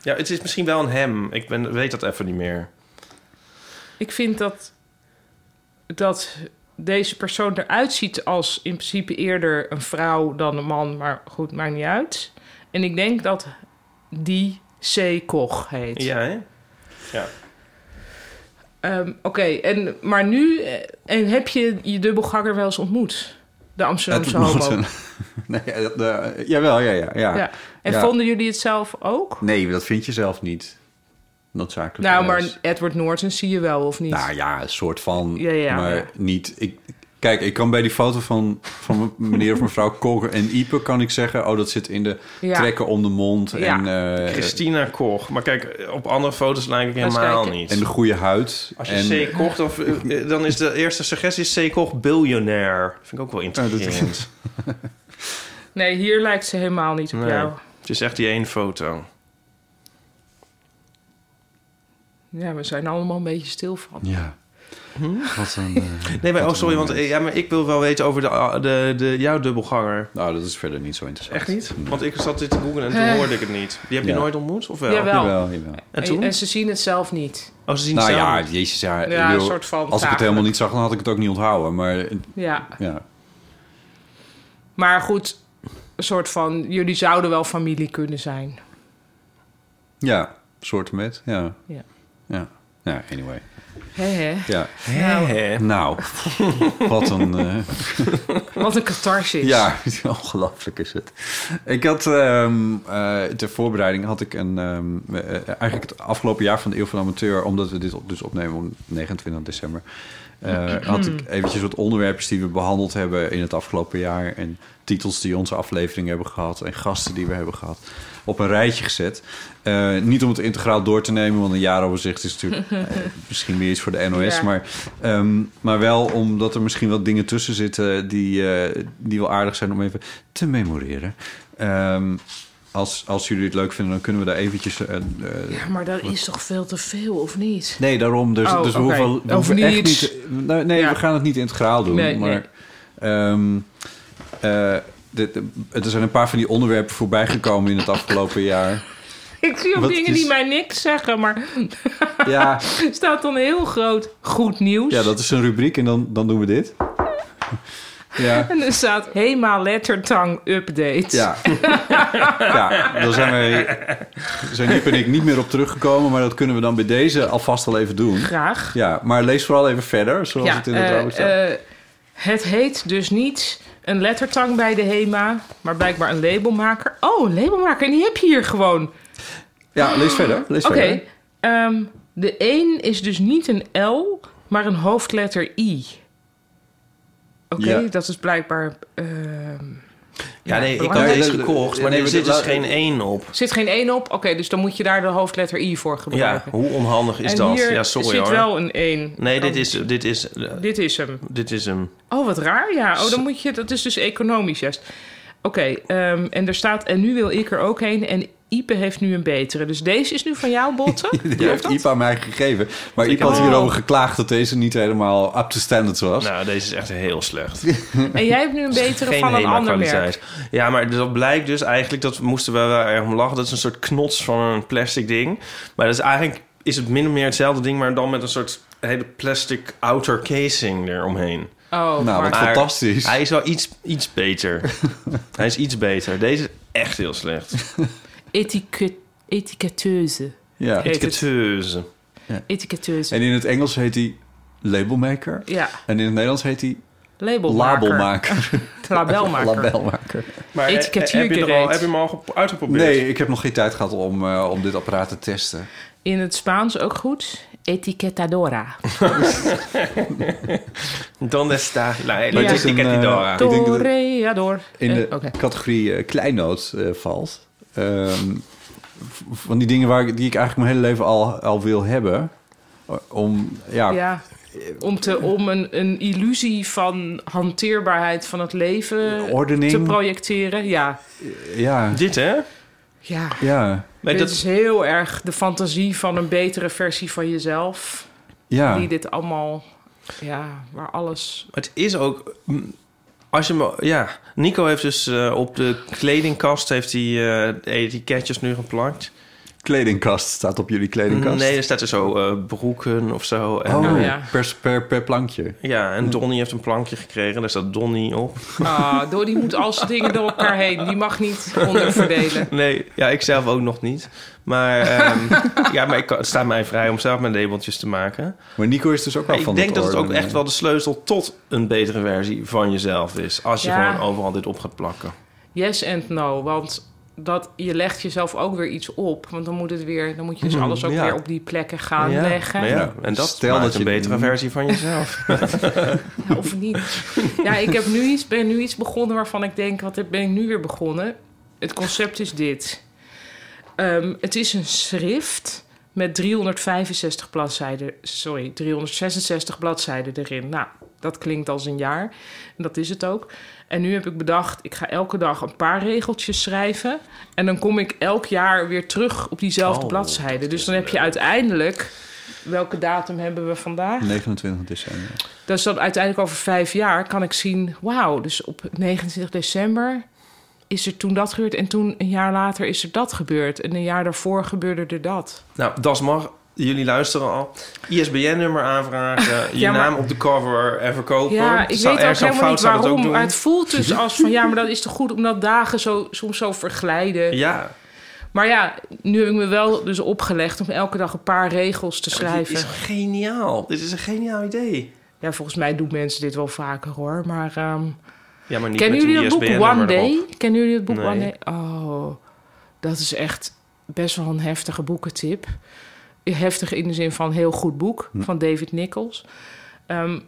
Ja, het is misschien wel een hem. Ik ben, weet dat even niet meer. Ik vind dat, dat deze persoon eruit ziet als in principe eerder een vrouw dan een man, maar goed, maakt niet uit. En ik denk dat die C. Koch heet. Ja, hè? Ja. Ehm, Oké, en maar nu, eh, en heb je je dubbelganger wel eens ontmoet? De Amsterdamse homo. nee, de, de- jawel, ja, ja. ja. Ja. En Ja. vonden jullie het zelf ook? Nee, dat vind je zelf niet. Noodzakelijk. Nou, maar Edward Norton zie je wel, of niet? Nou ja, een soort van. Ja, ja, maar niet. Ik, kijk, ik kan bij die foto van, van meneer of mevrouw Koger en Ipe kan ik zeggen: oh, dat zit in de Ja. trekken om de mond. Ja. En, eh, Christina Koch. Maar kijk, op andere foto's lijk ik helemaal niet. en de goede huid. Als je en, C. Koch, dan, eh, dan is de eerste suggestie C. Koch biljonair. Vind ik ook wel intrigerend. Nee, hier lijkt ze helemaal niet op Nee. jou. Het is echt die één foto. Ja, we zijn allemaal een beetje stil van. Ja. Hm? Wat een. eh, Nee, maar, wat oh sorry, want eh, ja, maar ik wil wel weten over de, de, de, jouw dubbelganger. Nou, dat is verder niet zo interessant. Echt niet? Nee. Want ik zat dit te googlen en toen Eh. hoorde ik het niet. Die heb je Ja. nooit ontmoet, of wel? Jawel. Jawel, jawel. En toen? En, ze zien het zelf niet. Oh, ze zien Nou het zelf ja, niet. jezus, ja. een soort van als ik het helemaal niet zag, dan had ik het ook niet onthouden. Maar Ja, ja. maar goed, een soort van... Jullie zouden wel familie kunnen zijn. Ja, soort met. Ja. Ja. Ja. Ja, anyway. Ja. Hè. Nou, wat een... eh, Wat een catharsis. Ja, ongelooflijk is het. Ik had ehm, eh, ter voorbereiding had ik een ehm, eh, eigenlijk het afgelopen jaar van de Eeuw van de Amateur, omdat we dit op- dus opnemen op 29 december, eh, had ik eventjes wat onderwerpen die we behandeld hebben in het afgelopen jaar en titels die onze aflevering hebben gehad en gasten die we hebben gehad op een rijtje gezet. Eh, niet om het integraal door te nemen, want een jaaroverzicht is natuurlijk eh, misschien meer iets voor de NOS, Ja. maar Ehm, maar wel omdat er misschien wat dingen tussen zitten die, eh, die wel aardig zijn om even te memoreren. Ehm, als, als jullie het leuk vinden, dan kunnen we daar eventjes... eh, Ja, maar dat is toch veel te veel, of niet? nee, daarom. Dus, Oh, dus we hoeven, we Of hoeven echt niet... Nee, nee Ja. we gaan het niet integraal doen. Nee, maar ehm, eh, de- de- er zijn een paar van die onderwerpen voorbij gekomen in het afgelopen jaar. Ik zie ook Wat dingen is- die mij niks zeggen, maar Ja, er staat dan heel groot goed nieuws. ja dat is een rubriek en dan, dan doen we dit. Ja. En er staat Hema Lettertang Update. Ja. ja, daar zijn wij, zijn Iep en ik niet meer op teruggekomen, maar dat kunnen we dan bij deze alvast al even doen. Graag. Ja, maar lees vooral even verder, zoals Ja, het in de eh, trouwen staat. eh, het heet dus niet een lettertang bij de Hema, maar blijkbaar een labelmaker. Oh, een labelmaker, en die heb je hier gewoon. ja, lees verder. Lees Oké, verder. ehm, de een is dus niet een L, maar een hoofdletter I. Oké, Ja. dat is blijkbaar... ehm, Ja, nee, ik had deze gekocht, maar Nee, er zit dus geen één op. Er zit geen één op? Oké, dus dan moet je daar de hoofdletter I voor Ja, gebruiken. hoe onhandig is en dat? Ja, sorry zit hoor. wel een 1. Nee, dit is, dit, is, eh, Dit is hem. dit is hem. Oh, wat raar. Ja, oh, dan moet je... Dat is dus economisch juist. Oké, ehm, en er staat... En nu wil ik er ook heen. En Ipe heeft nu een betere. Dus deze is nu van jou, Botten? Die heeft Ipa mij gegeven. Maar Ipa had Oh. hierover geklaagd dat deze niet helemaal up to standards was. Nou, deze is echt heel slecht. en jij hebt nu een betere van een ander merk. Ja, maar dat blijkt dus eigenlijk... Dat moesten we wel erg om lachen. Dat is een soort knots van een plastic ding. Maar dat is eigenlijk... Is het min of meer hetzelfde ding... maar dan met een soort hele plastic outer casing eromheen. Oh, nou, maar- wat Maar fantastisch. Hij is wel iets, iets beter. hij is iets beter. Deze is echt heel slecht. Etiket, etiketeuze. Ja. Etiketeuze. Etiketeuze. En in het Engels heet hij labelmaker. Ja, En in het Nederlands heet hij labelmaker. labelmaker. Labelmaker. Labelmaker. Maar eh, heb je, er al, heb je hem al ge- uitgeprobeerd? Nee, ik heb nog geen tijd gehad om, eh, om dit apparaat te testen. In het Spaans ook goed. Etiquetadora. Donde está la etiquetadora? eh, Ik denk dat het Toreador. in de Eh, categorie eh, kleinoot eh, valt. Ehm, van die dingen waar ik, die ik eigenlijk mijn hele leven al, al wil hebben. Om, ja, Ja, om, te, om een, een illusie van hanteerbaarheid van het leven Ordening. te projecteren. Ja, ja, Dit, hè? ja. ja, Maar dit dat, is heel erg de fantasie van een betere versie van jezelf. ja. Die dit allemaal, ja, waar alles... het is ook... Als je me, ja, Nico heeft dus eh, op de kledingkast heeft hij de etiketjes nu geplakt. Kledingkast staat op jullie kledingkast. Nee, er staat er zo eh, broeken of zo. En, oh, eh, ja. per, per, per plankje. ja, en Donnie heeft een plankje gekregen. Daar staat Donnie op. Ah, door die moet al zijn dingen door elkaar heen. Die mag niet onderverdelen. Nee, ja, ik zelf ook nog niet. Maar, ehm, ja, maar ik, het staat mij vrij om zelf mijn labeltjes te maken. Maar Nico is dus ook wel ik van denk dat het ook echt wel de sleutel tot een betere versie van jezelf is. Als je Ja. gewoon overal dit op gaat plakken. Yes and no, want dat, je legt jezelf ook weer iets op. Want dan moet, het weer, dan moet je dus alles ook Ja. weer op die plekken gaan ja, leggen. ja, Ja, en dat stel maakt dat een je- betere versie van jezelf. Of niet. Ja, ik heb nu iets, ben nu iets begonnen waarvan ik denk... wat ben ik nu weer begonnen? Het concept is dit. Ehm, het is een schrift met 365 bladzijden... sorry, 366 bladzijden erin. Nou, dat klinkt als een jaar. En dat is het ook. En nu heb ik bedacht, ik ga elke dag een paar regeltjes schrijven... en dan kom ik elk jaar weer terug op diezelfde Oh, bladzijde. dat Dus is dan heb je uiteindelijk... welke datum hebben we vandaag? 29 december. Dus dan uiteindelijk over vijf jaar kan ik zien... wauw, dus op 29 december is er toen dat gebeurd... en toen een jaar later is er dat gebeurd... en een jaar daarvoor gebeurde er dat. nou, das mag. Jullie luisteren al. ISBN-nummer aanvragen. Je Ja, maar- naam op de cover en verkopen. Ja, ik Zou weet ook helemaal niet waarom... doen. maar het voelt dus als van... ja, maar dat is toch goed omdat dagen zo, soms zo verglijden. Ja, Maar ja, nu heb ik me wel dus opgelegd... om elke dag een paar regels te dit schrijven. is geniaal. Dit is een geniaal idee. Ja, volgens mij doen mensen dit wel vaker, hoor. Maar ehm, Ja, maar niet kennen jullie dat boek One Day? erop. Kennen jullie het boek Nee. One Day? Oh, dat is echt best wel een heftige boekentip. Heftig in de zin van heel goed boek van David Nichols. Ehm,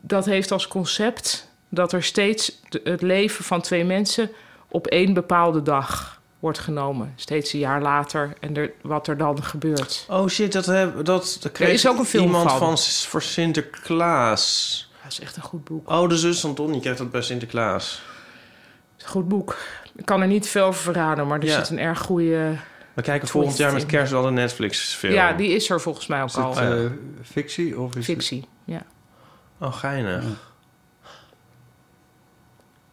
dat heeft als concept dat er steeds het leven van twee mensen op één bepaalde dag wordt genomen. Steeds een jaar later en er, wat er dan gebeurt. Oh shit, dat, heb, dat, dat kreeg is ook een film iemand van. van. voor Sinterklaas. Dat is echt een goed boek. Oh, de zus van Donnie kreeg dat bij Sinterklaas. Goed boek. Ik kan er niet veel over verraden, maar er Ja. zit een erg goede... We kijken volgend jaar met kerst wel een Netflix-film. Ja, die is er volgens mij ook Is het al. eh, fictie of is Fictie, ja. Oh, geinig.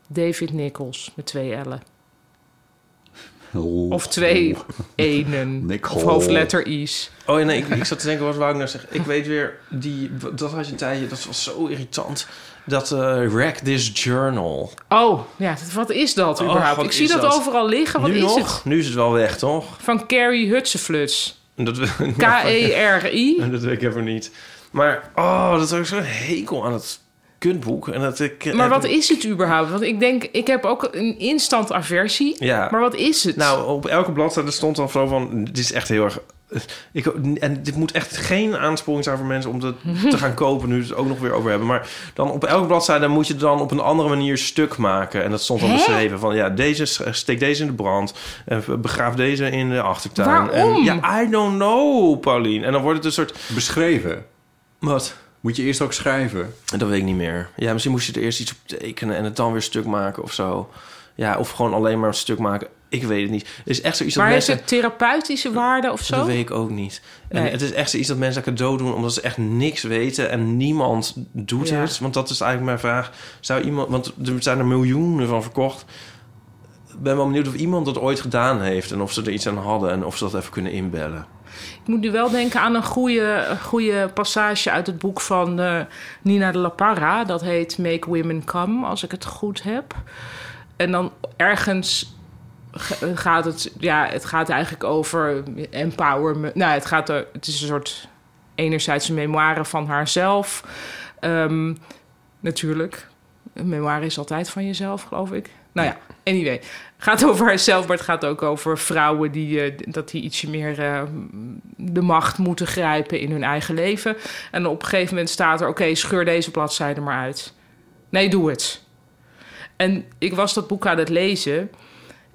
David Nichols met twee L'en. Oh. Of twee enen. Nichols. Of hoofdletter I's. Oh nee, ik, ik zat te denken, wat wou ik nou zeggen? Ik weet weer, die, dat je een tijdje, dat was zo irritant. Dat eh Wreck This Journal. Oh, ja, wat is dat Oh, überhaupt? Ik zie is dat, dat? overal liggen. Wat nu is nog? het? Nu is het wel weg, toch? Van Carrie Hutsefluts. E K-E-R-I. dat weet ik even niet. Maar, oh, dat heb ik zo'n hekel aan het kutboek. En dat ik, Maar heb- wat is het überhaupt? Want ik denk, ik heb ook een instant aversie. Ja. Maar wat is het? Nou, op elke bladzijde stond dan zo van... Dit is echt heel erg Ik, en dit moet echt geen aansporing zijn voor mensen om dat te gaan kopen, nu we het ook nog weer over hebben. Maar dan op elke bladzijde moet je dan op een andere manier stuk maken. En dat stond dan beschreven van ja, deze steek deze in de brand. En begraaf deze in de achtertuin. Waarom? En, ja, I don't know, Paulien. En dan wordt het een soort. Beschreven. Wat? Moet je eerst ook schrijven? Dat weet ik niet meer. Ja, misschien moest je er eerst iets op tekenen en het dan weer stuk maken of zo. Ja, of gewoon alleen maar een stuk maken. Ik weet het niet. Het is echt zoiets dat Maar heeft mensen... het therapeutische waarde of zo? Dat weet ik ook niet. En Nee. het is echt zoiets dat mensen cadeau doen omdat ze echt niks weten en niemand doet Ja. het. Want dat is eigenlijk mijn vraag. Zou iemand, want er zijn er miljoenen van verkocht. Ik ben wel benieuwd of iemand dat ooit gedaan heeft en of ze er iets aan hadden en of ze dat even kunnen inbellen. Ik moet nu wel denken aan een goede, een goede passage uit het boek van eh, Nina de La Parra. Dat heet Make Women Come, als ik het goed heb. En dan ergens ge- gaat het... Ja, het gaat eigenlijk over empowerment. Nou, het, gaat er, het is een soort... Enerzijds een memoire van haarzelf. Ehm, natuurlijk. Een memoire is altijd van jezelf, geloof ik. Nou ja, anyway. Het gaat over haarzelf, maar het gaat ook over vrouwen die, eh, dat die ietsje meer eh, de macht moeten grijpen in hun eigen leven. En op een gegeven moment staat er: oké, scheur deze bladzijde maar uit. Nee, doe het. En ik was dat boek aan het lezen.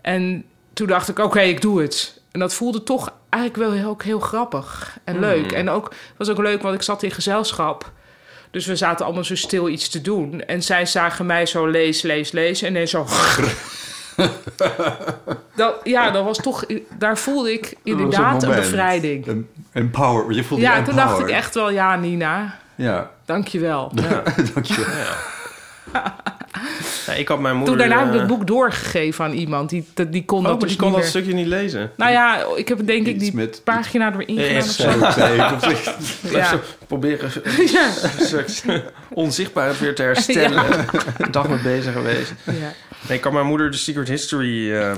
En toen dacht ik: oké, ik doe het. En dat voelde toch eigenlijk wel heel, ook heel grappig en leuk. En ook was ook leuk, want ik zat in gezelschap. Dus we zaten allemaal zo stil iets te doen. En zij zagen mij zo lees, lees, lezen. En dan zo... dat, ja, dat was toch... Daar voelde ik inderdaad een, bevrijding. Een empower. Je voelde Ja, je toen dacht ik echt wel... Ja, Nina, Ja, dank je wel. dankjewel. Ja, ik had mijn Toen moeder... daarna heb ik eh, het boek doorgegeven aan iemand. Die, die, die kon Oh, dat dus die kon niet dat meer. stukje niet lezen. Nou ja, ik heb denk ik die met- pagina er weer ingedaan Ja, of ik. Ja. Proberen Ja. een soort onzichtbaarheid weer te herstellen. Een dag mee bezig geweest. Ja. Nee, ik kan mijn moeder de Secret History eh,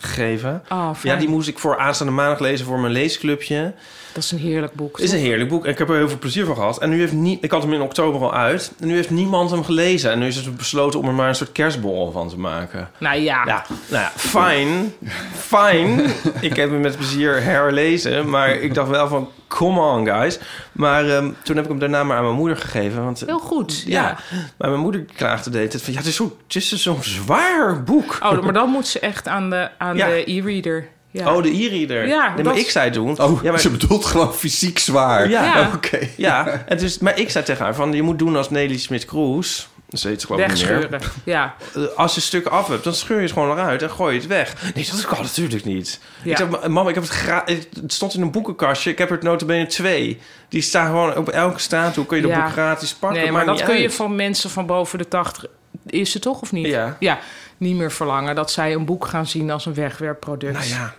gegeven. Oh. Ja, die moest ik voor aanstaande maandag lezen voor mijn leesclubje. Dat is een heerlijk boek. Het is een heerlijk boek en ik heb er heel veel plezier van gehad. En nu heeft niet, ik had hem in oktober al uit. En nu heeft niemand hem gelezen. En nu is het besloten om er maar een soort kerstborrel van te maken. Nou ja. Ja, nou ja, fijn. Fijn. Ik heb hem met plezier herlezen. Maar ik dacht wel van, come on guys. Maar ehm, toen heb ik hem daarna maar aan mijn moeder gegeven. Want, Heel goed. ja. Ja. maar mijn moeder klaagde de hele tijd van... Ja, het is zo- het is zo'n zwaar boek. Oh, maar dan moet ze echt aan de, aan Ja. de e-reader. Ja. Oh, de e-reader. Ja, nee, maar ik zei toen... Oh, ja, maar, ze bedoelt gewoon fysiek zwaar. Ja. Ja. Oké. ja, en dus, maar ik zei tegen haar van... Je moet doen als Nelly Smit-Kroes... Ze niet meer. Wegscheuren. Ja. Eh, Als je stukken af hebt, dan scheur je het gewoon eruit en gooi je het weg. Nee, dat kan natuurlijk niet. Ja. Ik zeg, mama, ik heb het gra- Het stond in een boekenkastje. Ik heb er notabene twee. Die staan gewoon op elke straathoek. Kun je dat Ja. boek gratis pakken. Nee, maar dat kun je van mensen van boven de 80, is het toch of niet? Ja. Ja, niet meer verlangen dat zij een boek gaan zien als een wegwerpproduct. Nou ja.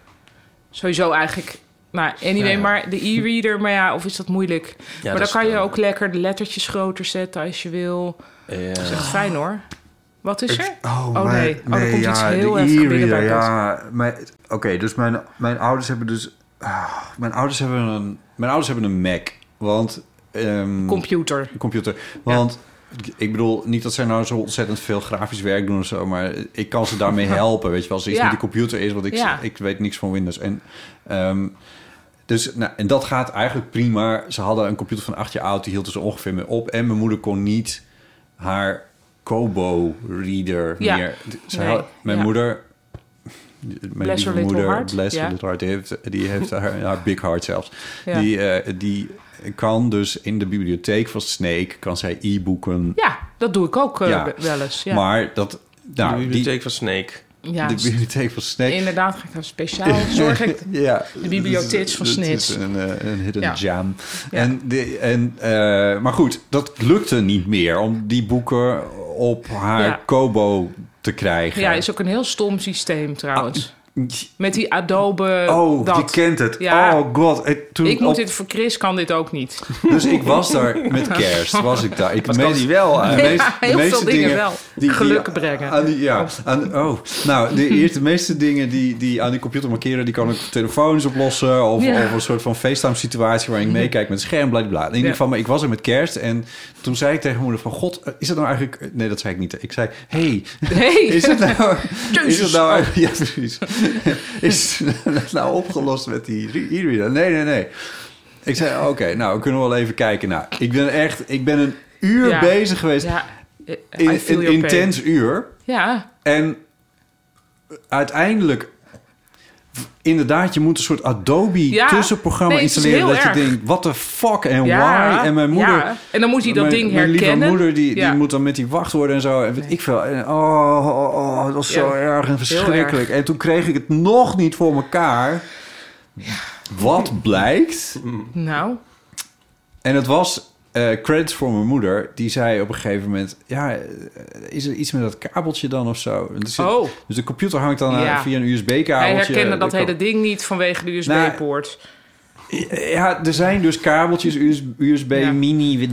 Sowieso eigenlijk. Nou, anyway, Ja. maar de e-reader, maar ja, of is dat moeilijk? maar dat dan kan je ook lekker de lettertjes groter zetten als je wil. Ja. Dat is echt fijn hoor. Wat is er? Oh, Oh, mijn- nee. Oh, er komt iets heel de heftig binnen ja. Oké, dus mijn, mijn ouders hebben dus... ah, Mijn ouders hebben een, mijn ouders hebben een Mac. Want... ehm, Computer. computer. Want ik bedoel, niet dat zij nou zo ontzettend veel grafisch werk doen of zo, maar ik kan ze daarmee helpen. Weet je wel, als er iets Ja. met die computer is, want ik, Ja. ik weet niks van Windows. En, ehm, dus, nou, en dat gaat eigenlijk prima. Ze hadden een computer van acht jaar oud, die hield er zo ongeveer mee op. En mijn moeder kon niet haar Kobo-reader Ja. meer. Ze Nee, had- mijn ja. moeder... Mijn Bless lieve moeder, heart, bless ja. heart, die heeft, die heeft haar, haar big heart zelfs. Die, eh, die kan dus in de bibliotheek van Snake kan zij e-boeken. Ja, dat doe ik ook eh, wel eens. Ja, Maar dat, de nou, die, bibliotheek van Snake. Ja de bibliotheek van inderdaad ga ik daar speciaal zorgen. ja, De bibliotheek van Dat is Snits. Een, eh, een hidden Ja. jam. Ja. En de, en, eh, maar goed, dat lukte niet meer om die boeken op haar. Kobo te krijgen. Ja, is ook een heel stom systeem trouwens. Met die Adobe. Oh, dat. die kent het. Ja. Oh god. Ik, toen Ik moet op- dit voor Chris kan dit ook niet. Dus ik was daar met kerst, was ik daar. Ik Wat kan die wel De, eigenlijk? meest, Ja, de heel meeste veel dingen wel. Geluk brengen. Aan die, ja, aan, oh, nou, de, eerste, de meeste dingen die, die aan die computer markeren... die kan ik telefoons oplossen... of, Ja. of een soort van FaceTime-situatie... waarin ik meekijk met scherm, bla, bla. In ieder geval, maar ik was er met kerst... en toen zei ik tegen mijn moeder van... God, is het nou eigenlijk... Nee, dat zei ik niet. Ik zei, hey, Hey. is het nou... is het nou ja, precies. is het nou opgelost met die e-reader? Nee, nee, nee. Ik zei, oké, nou, we kunnen wel even kijken. Nou, ik ben echt, ik ben een uur Ja. bezig geweest. Ja, in, een intens uur. Ja, En uiteindelijk, inderdaad, je moet een soort Adobe Ja. tussenprogramma Nee, installeren. Dat je erg. denkt, what the fuck en ja. why? En mijn moeder... ja. En dan moet hij dat mijn, ding mijn herkennen. lieve moeder, die, die moet dan met die wachtwoorden en zo. En weet ik veel. En, oh, oh, oh, het was zo erg en verschrikkelijk. erg. En toen kreeg ik het nog niet voor elkaar. Wat blijkt... Nou, En het was eh, credits voor mijn moeder. Die zei op een gegeven moment... Ja, eh, is er iets met dat kabeltje dan of zo? Zit- oh. Dus de computer hangt dan aan Ja. via een USB-kabeltje. Hij herkende dat hele ding niet vanwege de USB-poort. Ja, er zijn dus kabeltjes, US- USB Ja. mini,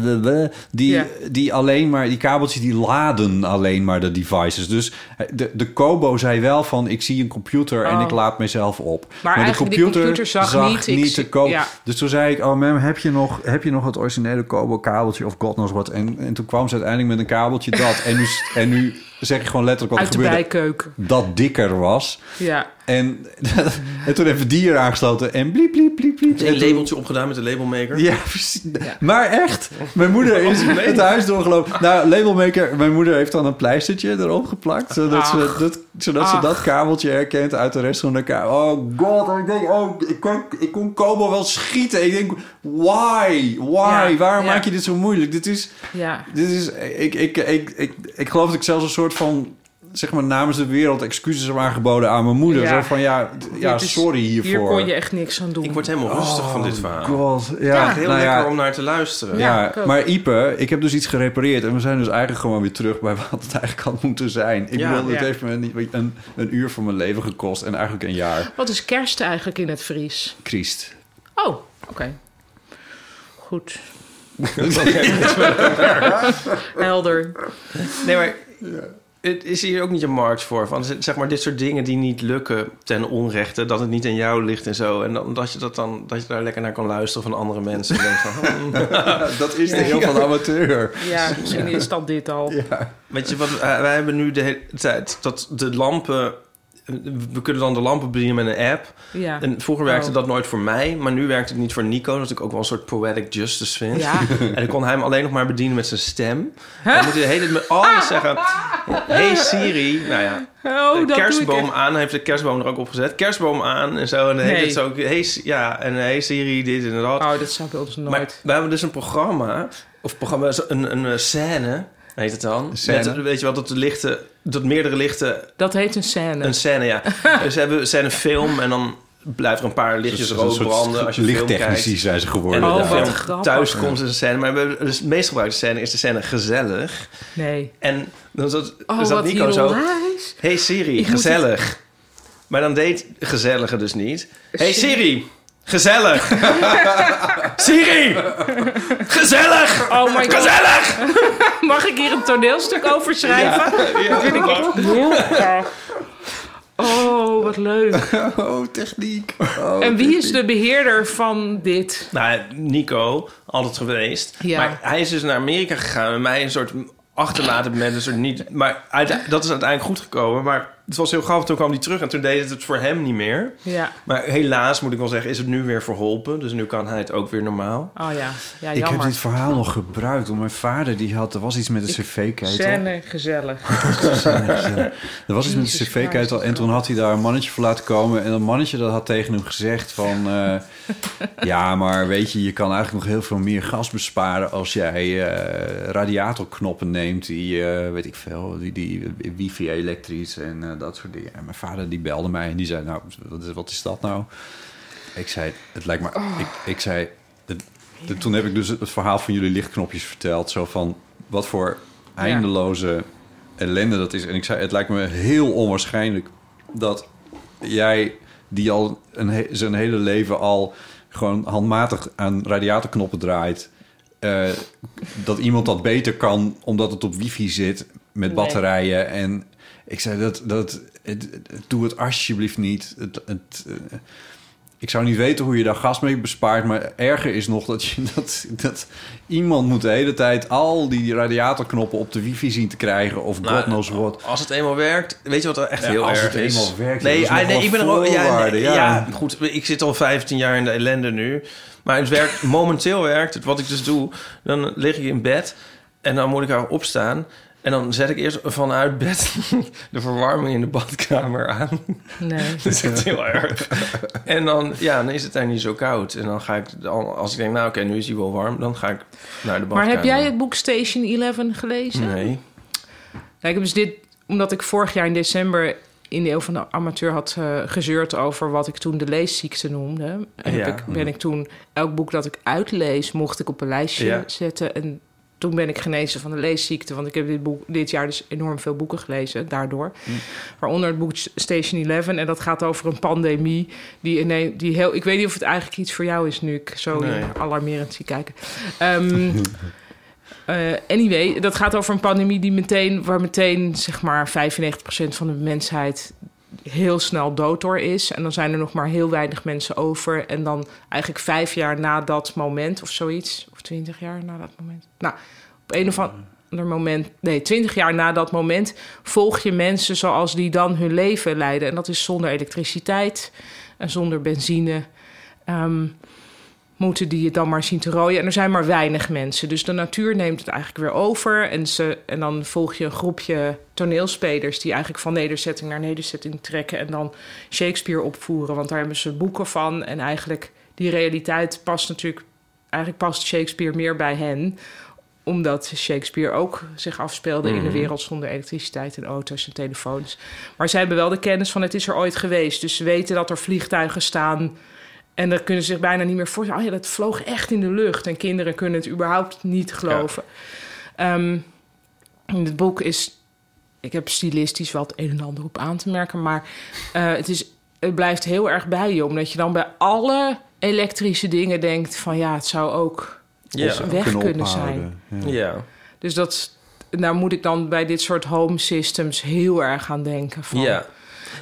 die, Ja. die alleen maar, die kabeltjes die laden alleen maar de devices. Dus de, de Kobo zei wel van, ik zie een computer en Oh. ik laad mezelf op. Maar die computer zag niet, ik niet de Kobo. ja. Dus toen zei ik, oh mam, heb je nog, heb je nog het originele Kobo kabeltje of god knows what? En, en toen kwam ze uiteindelijk met een kabeltje dat. en, nu, en nu zeg ik gewoon letterlijk wat Uit er de gebeurde. bijkeuken. Dat dikker was. Ja. En, en toen even die er aangesloten en bliep, bliep, bliep, bliep. Een labeltje opgedaan met de labelmaker. ja, precies. Maar echt, mijn moeder is het huis doorgelopen. Nou, labelmaker, mijn moeder heeft dan een pleistertje erop geplakt. Zodat, ze, dat, zodat ze dat kabeltje herkent uit de rest van de kabel. Oh god, en ik denk, oh, ik kon, ik kon Kobo wel schieten. Ik denk, why? Why? Ja, Waarom ja. maak je dit zo moeilijk? Dit is, Ja. dit is ik, ik, ik, ik, ik geloof dat ik zelfs een soort van... Zeg maar namens de wereld excuses heb aangeboden aan mijn moeder. Ja. Zo van, ja, ja is- sorry hiervoor. Hier kon je echt niks aan doen. Ik word helemaal rustig van dit verhaal. God, ja, Ja, Heel nou ja, lekker om naar te luisteren. ja, maar Ipe, ik heb dus iets gerepareerd en we zijn dus eigenlijk gewoon weer terug bij wat het eigenlijk had moeten zijn. Ik Ja. bedoel, het Ja. heeft me een, een, een uur van mijn leven gekost en eigenlijk een jaar. Wat is kerst eigenlijk in het Fries? Christ. Oh, oké. Goed. Helder. Nee, maar het is hier ook niet een markt voor. Van, zeg maar, dit soort dingen die niet lukken ten onrechte. Dat het niet aan jou ligt en zo. En dan, dat, je dat, dan, dat je daar lekker naar kan luisteren van andere mensen. En van, hmm. dat is de heel van amateur. Ja, misschien is dat dit al. Weet je wat, eh, wij hebben nu de hele tijd dat de lampen... We kunnen dan de lampen bedienen met een app. Ja. En vroeger werkte Oh. dat nooit voor mij, maar nu werkt het niet voor Nico. Dat ik ook wel een soort poetic justice vind. Ja. En dan kon hij hem alleen nog maar bedienen met zijn stem. Dan moet hij de hele met alles zeggen. Hey Siri, nou ja, Oh, de kerstboom ik aan. Heeft de kerstboom er ook op gezet. Kerstboom aan en zo. En dan Nee. heet het zo. Hey, ja, en hey Siri, dit en dat. Oh, dat zou bij ons nooit. maar we hebben dus een programma, of programma, een, een, scène, heet het dan. Scène? Met, weet je wel, dat de lichten, dat meerdere lichten Dat heet een scène. een scène, ja. dus we hebben scène film en dan blijft er een paar lichtjes Dus rood branden als je film lichttechnici kijkt. zijn ze geworden. En Oh, de wat grappig. thuis komt een scène. Maar we dus het meest gebruikte scène is de scène gezellig. Nee. En dan zat, Oh, dan zat wat Nico zo... Hey Siri, gezellig. Maar dan deed gezellige dus niet. Hey Siri, gezellig. Siri, gezellig. Oh my god. Gezellig. Mag ik hier een toneelstuk over schrijven? Ja, vind ik echt heel. Oh, wat leuk. Oh, techniek. Oh, En wie is de beheerder van dit? Nou, Nico, altijd geweest. Ja. Maar hij is dus naar Amerika gegaan. En mij een soort achterlaten met een soort niet... Maar dat is uiteindelijk goed gekomen. Maar het was heel grappig. Toen kwam hij terug en toen deed het het voor hem niet meer. Ja. Maar helaas, moet ik wel zeggen, is het nu weer verholpen. Dus nu kan hij het ook weer normaal. Oh ja. Ja, Ik heb jammer. dit verhaal nog gebruikt. Want mijn vader die had... Er was iets met de cv-ketel. Scène gezellig. Er was iets met Jezus cv-ketel en toen had hij daar een mannetje voor laten komen. En dat mannetje dat had tegen hem gezegd van... eh, ja, maar weet je, je kan eigenlijk nog heel veel meer gas besparen... als jij eh, radiatorknoppen neemt die, eh, weet ik veel, die, die wifi elektrisch en eh, dat soort dingen. En mijn vader die belde mij en die zei, nou, wat is, wat is dat nou? Ik zei, het lijkt me... Ik, ik zei, het- de- toen heb ik dus het verhaal van jullie lichtknopjes verteld. Zo van, wat voor eindeloze ellende dat is. En ik zei, het lijkt me heel onwaarschijnlijk dat jij, die al een zijn hele leven al gewoon handmatig aan radiatorknoppen draait, eh, dat iemand dat beter kan omdat het op wifi zit met Nee. batterijen. En ik zei, dat, dat, het, het- doe het alsjeblieft niet. Het, het, eh, ik zou niet weten hoe je daar gas mee bespaart. Maar erger is nog dat, je, dat, dat iemand moet de hele tijd al die radiatorknoppen op de wifi zien te krijgen. Of god Nou, knows what. Als het eenmaal werkt, weet je wat er echt Ja, heel als erg het is? eenmaal werkt, nee, ah, nee, ik ben er ook. Ja, voorwaarde, nee, ja. ja, goed. Ik zit al 15 jaar in de ellende nu. Maar het werkt, momenteel werkt het. Wat ik dus doe, dan lig ik in bed en dan moet ik haar opstaan. En dan zet ik eerst vanuit bed de verwarming in de badkamer aan. Nee. Dat is echt heel erg. En dan, ja, dan is het daar niet zo koud. En dan ga ik, dan, als ik denk, nou oké, nu is hij wel warm, dan ga ik naar de badkamer. Maar heb jij het boek Station 11 gelezen? Nee. Heb dus dit, omdat ik vorig jaar in december in de Eeuw van de Amateur had eh, gezeurd over wat ik toen de leesziekte noemde. En Ja. heb ik, ben ik toen elk boek dat ik uitlees, mocht ik op een lijstje Ja. zetten. En toen ben ik genezen van de leesziekte, want ik heb dit, boek, dit jaar dus enorm veel boeken gelezen daardoor. Waaronder het boek Station 11. En dat gaat over een pandemie die, ineens, die heel... Ik weet niet of het eigenlijk iets voor jou is nu ik zo Nee. alarmerend zie kijken. Ehm, eh, anyway, dat gaat over een pandemie die meteen, waar meteen zeg maar 95% van de mensheid heel snel dood door is. En dan zijn er nog maar heel weinig mensen over. En dan eigenlijk vijf jaar na dat moment of zoiets, of twintig jaar na dat moment. Nou, op een of ander moment, nee, twintig jaar na dat moment volg je mensen zoals die dan hun leven leiden. En dat is zonder elektriciteit en zonder benzine. Ehm, moeten die het dan maar zien te rooien. En er zijn maar weinig mensen. Dus de natuur neemt het eigenlijk weer over. En, ze, en dan volg je een groepje toneelspelers... die eigenlijk van nederzetting naar nederzetting trekken... en dan Shakespeare opvoeren. Want daar hebben ze boeken van. En eigenlijk die realiteit past natuurlijk... eigenlijk past Shakespeare meer bij hen omdat Shakespeare ook zich afspeelde in een wereld zonder elektriciteit en auto's en telefoons. Maar zij hebben wel de kennis van het is er ooit geweest. Dus ze weten dat er vliegtuigen staan en dan kunnen ze zich bijna niet meer voorstellen. Oh ja, dat vloog echt in de lucht. En kinderen kunnen het überhaupt niet geloven. Ehm, in het boek is... Ik heb stilistisch wel het een en ander op aan te merken. Maar eh, het, is, het blijft heel erg bij je. Omdat je dan bij alle elektrische dingen denkt... van ja, het zou ook Ja. weg kunnen, zijn. Ja. Ja. Dus dat, daar moet ik dan bij dit soort home systems heel erg aan denken. Van. Ja.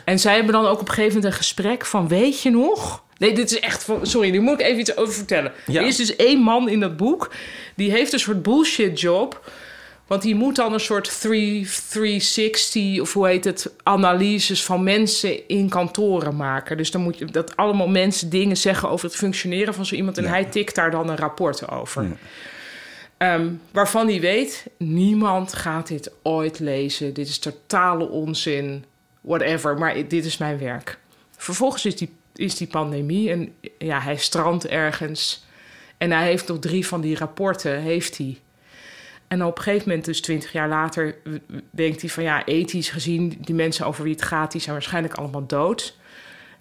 En zij hebben dan ook op een gegeven moment een gesprek van... weet je nog? Nee, dit is echt van... Sorry, hier moet ik even iets over vertellen. Ja. Er is dus één man in dat boek... die heeft een soort bullshit job... Want die moet dan een soort 3, 360, of hoe heet het, analyses van mensen in kantoren maken. Dus dan moet je dat allemaal mensen dingen zeggen over het functioneren van zo iemand. En hij tikt daar dan een rapport over. Ehm, waarvan hij weet, niemand gaat dit ooit lezen. Dit is totale onzin, whatever. Maar dit is mijn werk. Vervolgens is die, is die pandemie en ja, hij strandt ergens. En hij heeft nog drie van die rapporten, heeft hij. En op een gegeven moment, dus twintig jaar later, denkt hij van ja, ethisch gezien, die mensen over wie het gaat, die zijn waarschijnlijk allemaal dood.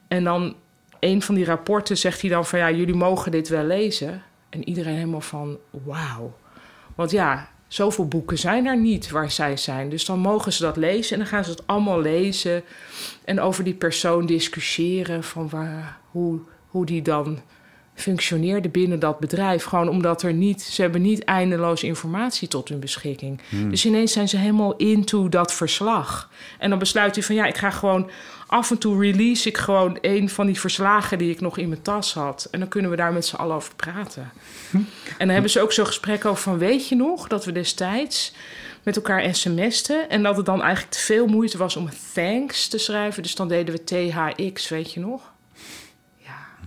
En dan een van die rapporten zegt hij dan van ja, jullie mogen dit wel lezen. En iedereen helemaal van wauw. Want ja, zoveel boeken zijn er niet waar zij zijn. Dus dan mogen ze dat lezen en dan gaan ze het allemaal lezen. En over die persoon discussiëren van waar, hoe, hoe die dan functioneerde binnen dat bedrijf. Gewoon omdat er niet, ze hebben niet eindeloos informatie tot hun beschikking. Dus ineens zijn ze helemaal into dat verslag. En dan besluit hij van ja, ik ga gewoon af en toe release ik gewoon een van die verslagen die ik nog in mijn tas had. En dan kunnen we daar met z'n allen over praten. En dan hebben ze ook zo'n gesprek over van weet je nog dat we destijds met elkaar sms'ten en dat het dan eigenlijk te veel moeite was om thanks te schrijven. Dus dan deden we THX, weet je nog?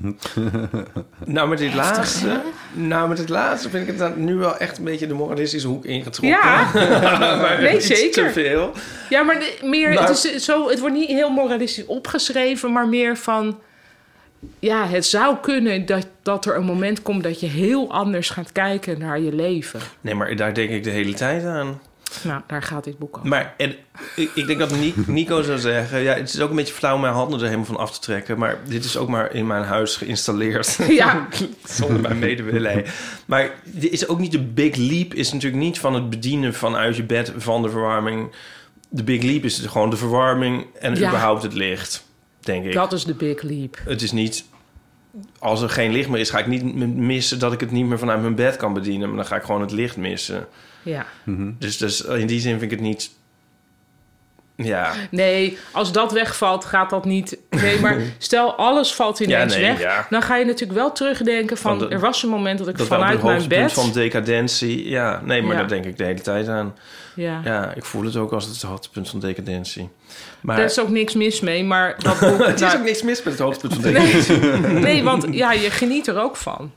Nou, met dit Heftig, laatste... Nou, met dit laatste vind ik het dan nu wel echt een beetje de moralistische hoek ingetrokken. Ja, maar nee, zeker. te veel. Ja, maar de- meer, het, is zo, het wordt niet heel moralistisch opgeschreven, maar meer van... Ja, het zou kunnen dat, dat er een moment komt dat je heel anders gaat kijken naar je leven. Nee, maar daar denk ik de hele tijd aan. Nou, daar gaat dit boek over. Maar en, ik, ik denk dat Ni- Nico zou zeggen... Ja, het is ook een beetje flauw om mijn handen er helemaal van af te trekken. Maar dit is ook maar in mijn huis geïnstalleerd. Ja. Zonder mijn medewillen. Maar dit is ook niet de big leap. Is natuurlijk niet van het bedienen vanuit je bed van de verwarming. De big leap is gewoon de verwarming en Ja. überhaupt het licht. Denk ik. Dat is de big leap. Het is niet... Als er geen licht meer is, ga ik niet missen dat ik het niet meer vanuit mijn bed kan bedienen. Maar dan ga ik gewoon het licht missen. Ja. Dus, dus in die zin vind ik het niet... Ja, Nee, als dat wegvalt, gaat dat niet. Nee, maar stel alles valt ineens Ja, nee, weg. ja. Dan ga je natuurlijk wel terugdenken van... Van de- er was een moment dat ik dat vanuit het mijn hoogtepunt bed... van decadentie. Ja, nee, maar Ja. daar denk ik de hele tijd aan. ja. Ja, ik voel het ook als het hoogtepunt van decadentie. Maar Daar is ook niks mis mee, maar dat boek... het is nou, ook niks mis met het hoogtepunt van decadentie. nee, want ja, je geniet er ook van.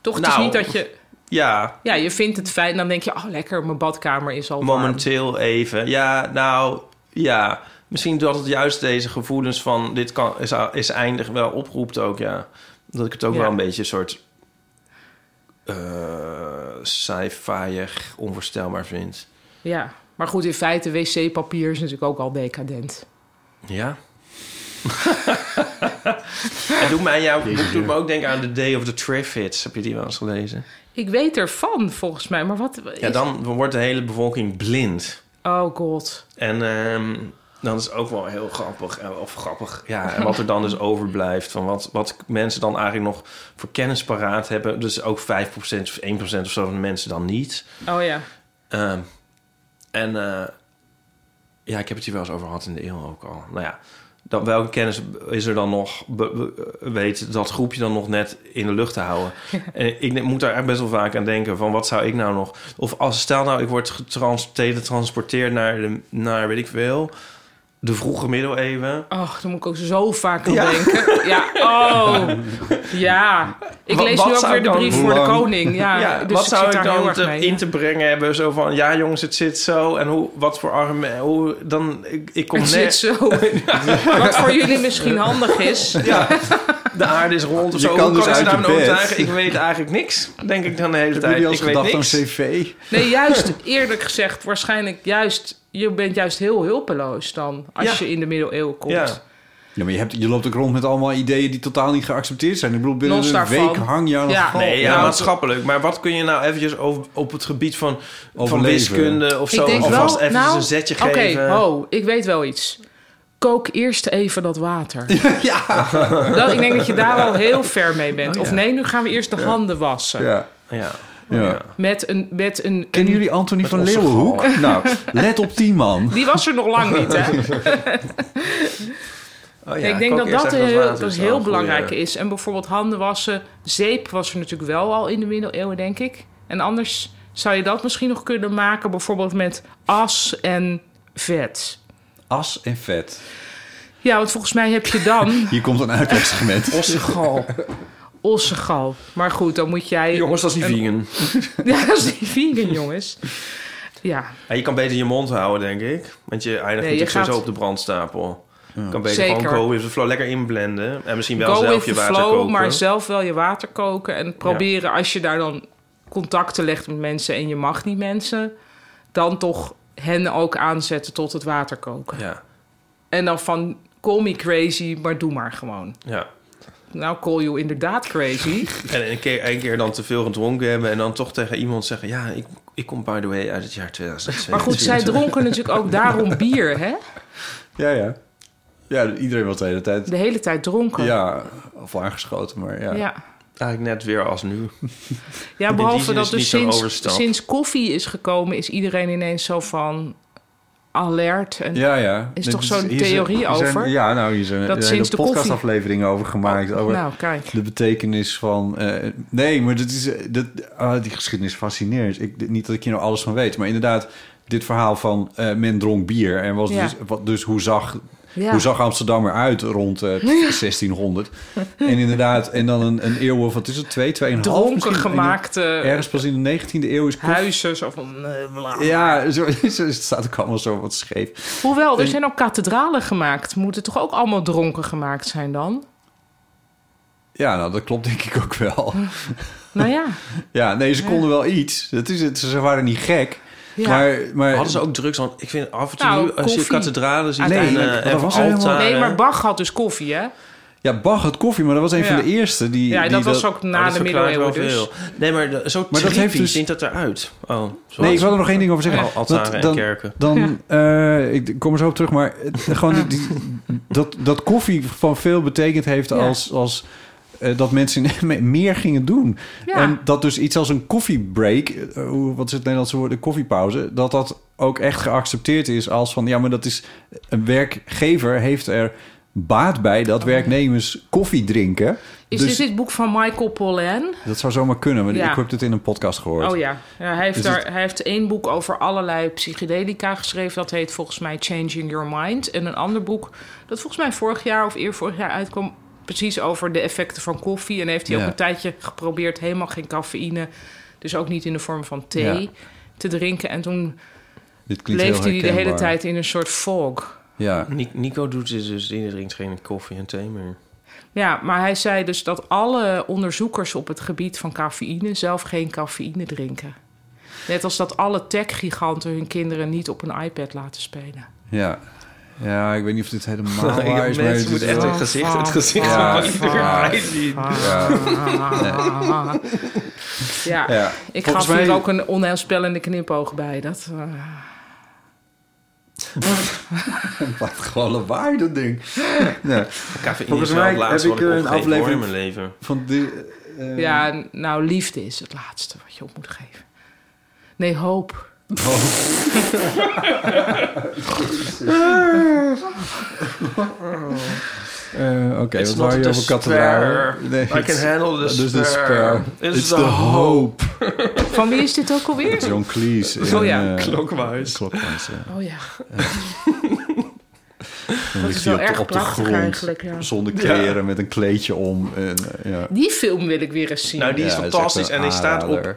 Toch, het is Nou, niet dat je... Ja, Ja, je vindt het fijn, dan denk je... oh, lekker, mijn badkamer is al warm. momenteel even. Ja, nou, ja. Misschien dat het juist deze gevoelens van dit kan, is, is eindig wel oproept ook, ja. Dat ik het ook Ja. wel een beetje een soort eh sci-fi onvoorstelbaar vind. Ja, maar goed, in feite, wc-papier is natuurlijk ook al decadent. Ja. Het doet boek doet me ook denken aan The Day of the Triffids. Heb je die wel eens gelezen? Ik weet ervan, volgens mij, maar wat... Ja, dan wordt de hele bevolking blind. Oh god. En ehm dan is ook wel heel grappig. eh, Of grappig, ja. En wat er dan dus overblijft. Van wat, wat mensen dan eigenlijk nog voor kennis paraat hebben. Dus ook 5% of 1% of zo van de mensen dan niet. Oh ja. Ehm, en eh, ja, ik heb het hier wel eens over gehad in de eeuw ook al. Nou ja, dan, welke kennis is er dan nog? weet dat groepje dan nog net in de lucht te houden? en ik moet daar echt best wel vaak aan denken van wat zou ik nou nog? Of als stel nou ik word getrans- teletransporteerd naar de naar weet ik veel de vroege middeleeuwen. Oh, daar moet ik ook zo vaak aan Ja. denken. Ja, oh. Ja. Ik Wat- lees wat nu ook weer de dan- brief voor de koning. Ja, Ja, dus wat ik zou zit ik daar heel dan erg te- mee. in te brengen hebben? Zo van, ja jongens, het zit zo. En hoe, wat voor argument, hoe, dan, ik, ik kom Het net... zit zo. Wat voor jullie misschien handig is. Ja, de aarde is rond of Je zo. kan Hoe dus kan ik ze uit je daarvan bed. overtuigen? Ik weet eigenlijk niks, denk ik dan de hele Hebben tijd. Ik weet gedacht aan niks. cv? Nee, juist eerlijk gezegd, waarschijnlijk juist... Je bent juist heel hulpeloos dan, als Ja. je in de middeleeuwen komt. Ja. Ja, maar je, hebt, je loopt ook rond met allemaal ideeën die totaal niet geaccepteerd zijn. Ik bedoel, binnen Los een daarvan. week hang je aan Ja. het val. Nee, ja, Nou, maatschappelijk. Maar wat kun je nou eventjes over, op het gebied van, wiskunde of Ik zo... denk alvast wel, even nou, een zetje Oké, geven? ho, ik weet wel iets. Kook eerst even dat water. ja. Dat, ik denk dat je daar wel heel ver mee bent. Oh, Of ja. nee, nu gaan we eerst de handen wassen. Ja. Ja. Ja. Met een... Met een, Kennen een- jullie Anthony van Leeuwenhoek? Nou, let op die man. Die was er nog lang niet, hè? Oh, ja, ik denk dat dat, even heel, dat is heel belangrijk is. En bijvoorbeeld handen wassen. Zeep was er natuurlijk wel al in de middeleeuwen, denk ik. En anders zou je dat misschien nog kunnen maken... bijvoorbeeld met as en vet. As en vet. Ja, want volgens mij heb je dan Hier komt een uitlegsegment. Ossegal. Ossegal. Maar goed, dan moet jij... Jongens, dat is niet Een- vegan. Ja, dat is niet vegan, jongens. Ja, Ja, je kan beter je mond houden, denk ik. Want je eindigt Nee, je natuurlijk sowieso gaat- op de brandstapel. Je kan beter Zeker. gewoon go with the flow lekker inblenden. En misschien wel go zelf with je the water flow, koken. maar zelf wel je water koken. En proberen, als je daar dan contacten legt met mensen... en je mag niet mensen... dan toch hen ook aanzetten tot het water koken. Ja, En dan van, call me crazy, maar doe maar gewoon. ja. Nou, call you inderdaad crazy. En een keer, een keer dan te veel gedronken hebben... en dan toch tegen iemand zeggen... ja, ik, ik kom by the way uit het jaar 2007. maar goed, zij dronken natuurlijk ook daarom bier, hè? Ja, ja. Ja, iedereen was de hele tijd... De hele tijd dronken. Ja, of aangeschoten, maar ja. ja. Eigenlijk net weer als nu. Ja, behalve dat dus sinds, sinds koffie is gekomen... is iedereen ineens zo van alert. En Ja, ja. Is toch zo'n hier zijn- theorie zijn- over? ja, nou, hier zijn Dat sinds de podcastafleveringen over gemaakt. over Nou, kijk. de betekenis van... eh, nee, maar dat is, eh, dat, ah, die geschiedenis fascineert. Ik, niet dat ik hier nou alles van weet, maar inderdaad... dit verhaal van eh, men dronk bier. En was Ja. dus, wat, dus hoe zag... Ja. Hoe zag Amsterdam eruit rond eh, 1600? En inderdaad, en dan een, een eeuw of wat is het? Twee, tweeënhalf Dronken misschien? gemaakte Ergens pas in de 19e eeuw is huizen. Zo van, eh. Ja, zo, zo, het staat ook allemaal zo wat scheef. Hoewel, er zijn ook kathedralen gemaakt. Moeten toch ook allemaal dronken gemaakt zijn dan? Ja, nou, dat klopt denk ik ook wel. Nou ja. Ja, nee, ze konden wel iets. Dat is het. Ze waren niet gek. Ja. Maar, maar Hadden ze ook drugs? Want ik vind af en toe, Nou, als je kathedralen ziet Nee, en, dat eh, en was helemaal-. Nee, maar Bach had dus koffie, hè? ja, Bach had koffie, maar dat was een van de eerste die. Ja, die dat was ook Oh, na dat de middeleeuwen wel dus. veel. Nee, maar zo Maar maar dat heeft dus- ziet dat eruit. Oh, zoals Nee, ik wil er nog één ding over zeggen. al- altaren Dat- en dan, kerken. dan eh, ik kom er zo op terug, maar gewoon die, dat, dat koffie van veel betekend heeft Ja. als, als eh, dat mensen meer gingen doen. Ja. En dat dus iets als een koffiebreak, eh, hoe- wat is het Nederlandse woord, een koffiepauze, dat dat ook echt geaccepteerd is als van... ja, maar dat is... een werkgever heeft er baat bij dat werknemers koffie drinken. Is dus dit boek van Michael Pollan? dat zou zomaar kunnen, maar Ja. ik heb dit in een podcast gehoord. Oh ja, ja hij, heeft Dus daar, het- hij heeft één boek over allerlei psychedelica geschreven. Dat heet volgens mij Changing Your Mind. En een ander boek dat volgens mij vorig jaar of eer vorig jaar uitkwam... precies over de effecten van koffie. En heeft hij Ja. ook een tijdje geprobeerd helemaal geen cafeïne... dus ook niet in de vorm van thee Ja. te drinken. En toen Dit klinkt heel leefde hij de hele tijd in een soort fog. Ja, Ni- Nico doet dus, die drinkt geen koffie en thee meer. Ja, maar hij zei dus dat alle onderzoekers op het gebied van cafeïne zelf geen cafeïne drinken. Net als dat alle tech-giganten hun kinderen niet op een iPad laten spelen. ja. Ja, ik weet niet of dit helemaal waar is, maar... Mensen het moeten is echt het gezicht, het gezicht Ja, van ja. zien. Ja. Ik Volgens gaf hier ook een onheilspellende knipoog bij. Dat, eh, Wat gewoon lawaai, dat ding. Volgens mij laatste heb ik een aflevering- mijn leven. Van die... eh, ja, nou, liefde is het laatste wat je op moet geven. Nee, hoop. Eh, Oké, It's wat waren je over kathedraal? Nee, I can handle the Dus de spare. It's It's the the hope. Van wie is dit ook alweer? John Cleese. Oh ja, Klokwijs. Klokwijs, ja. Oh ja, Dan dat is wel op, erg op de prachtig grond, eigenlijk. Ja. zonder kleren, met een kleedje om. En, eh, ja. Die film wil ik weer eens zien. Nou, die is Ja, fantastisch een en die staat op.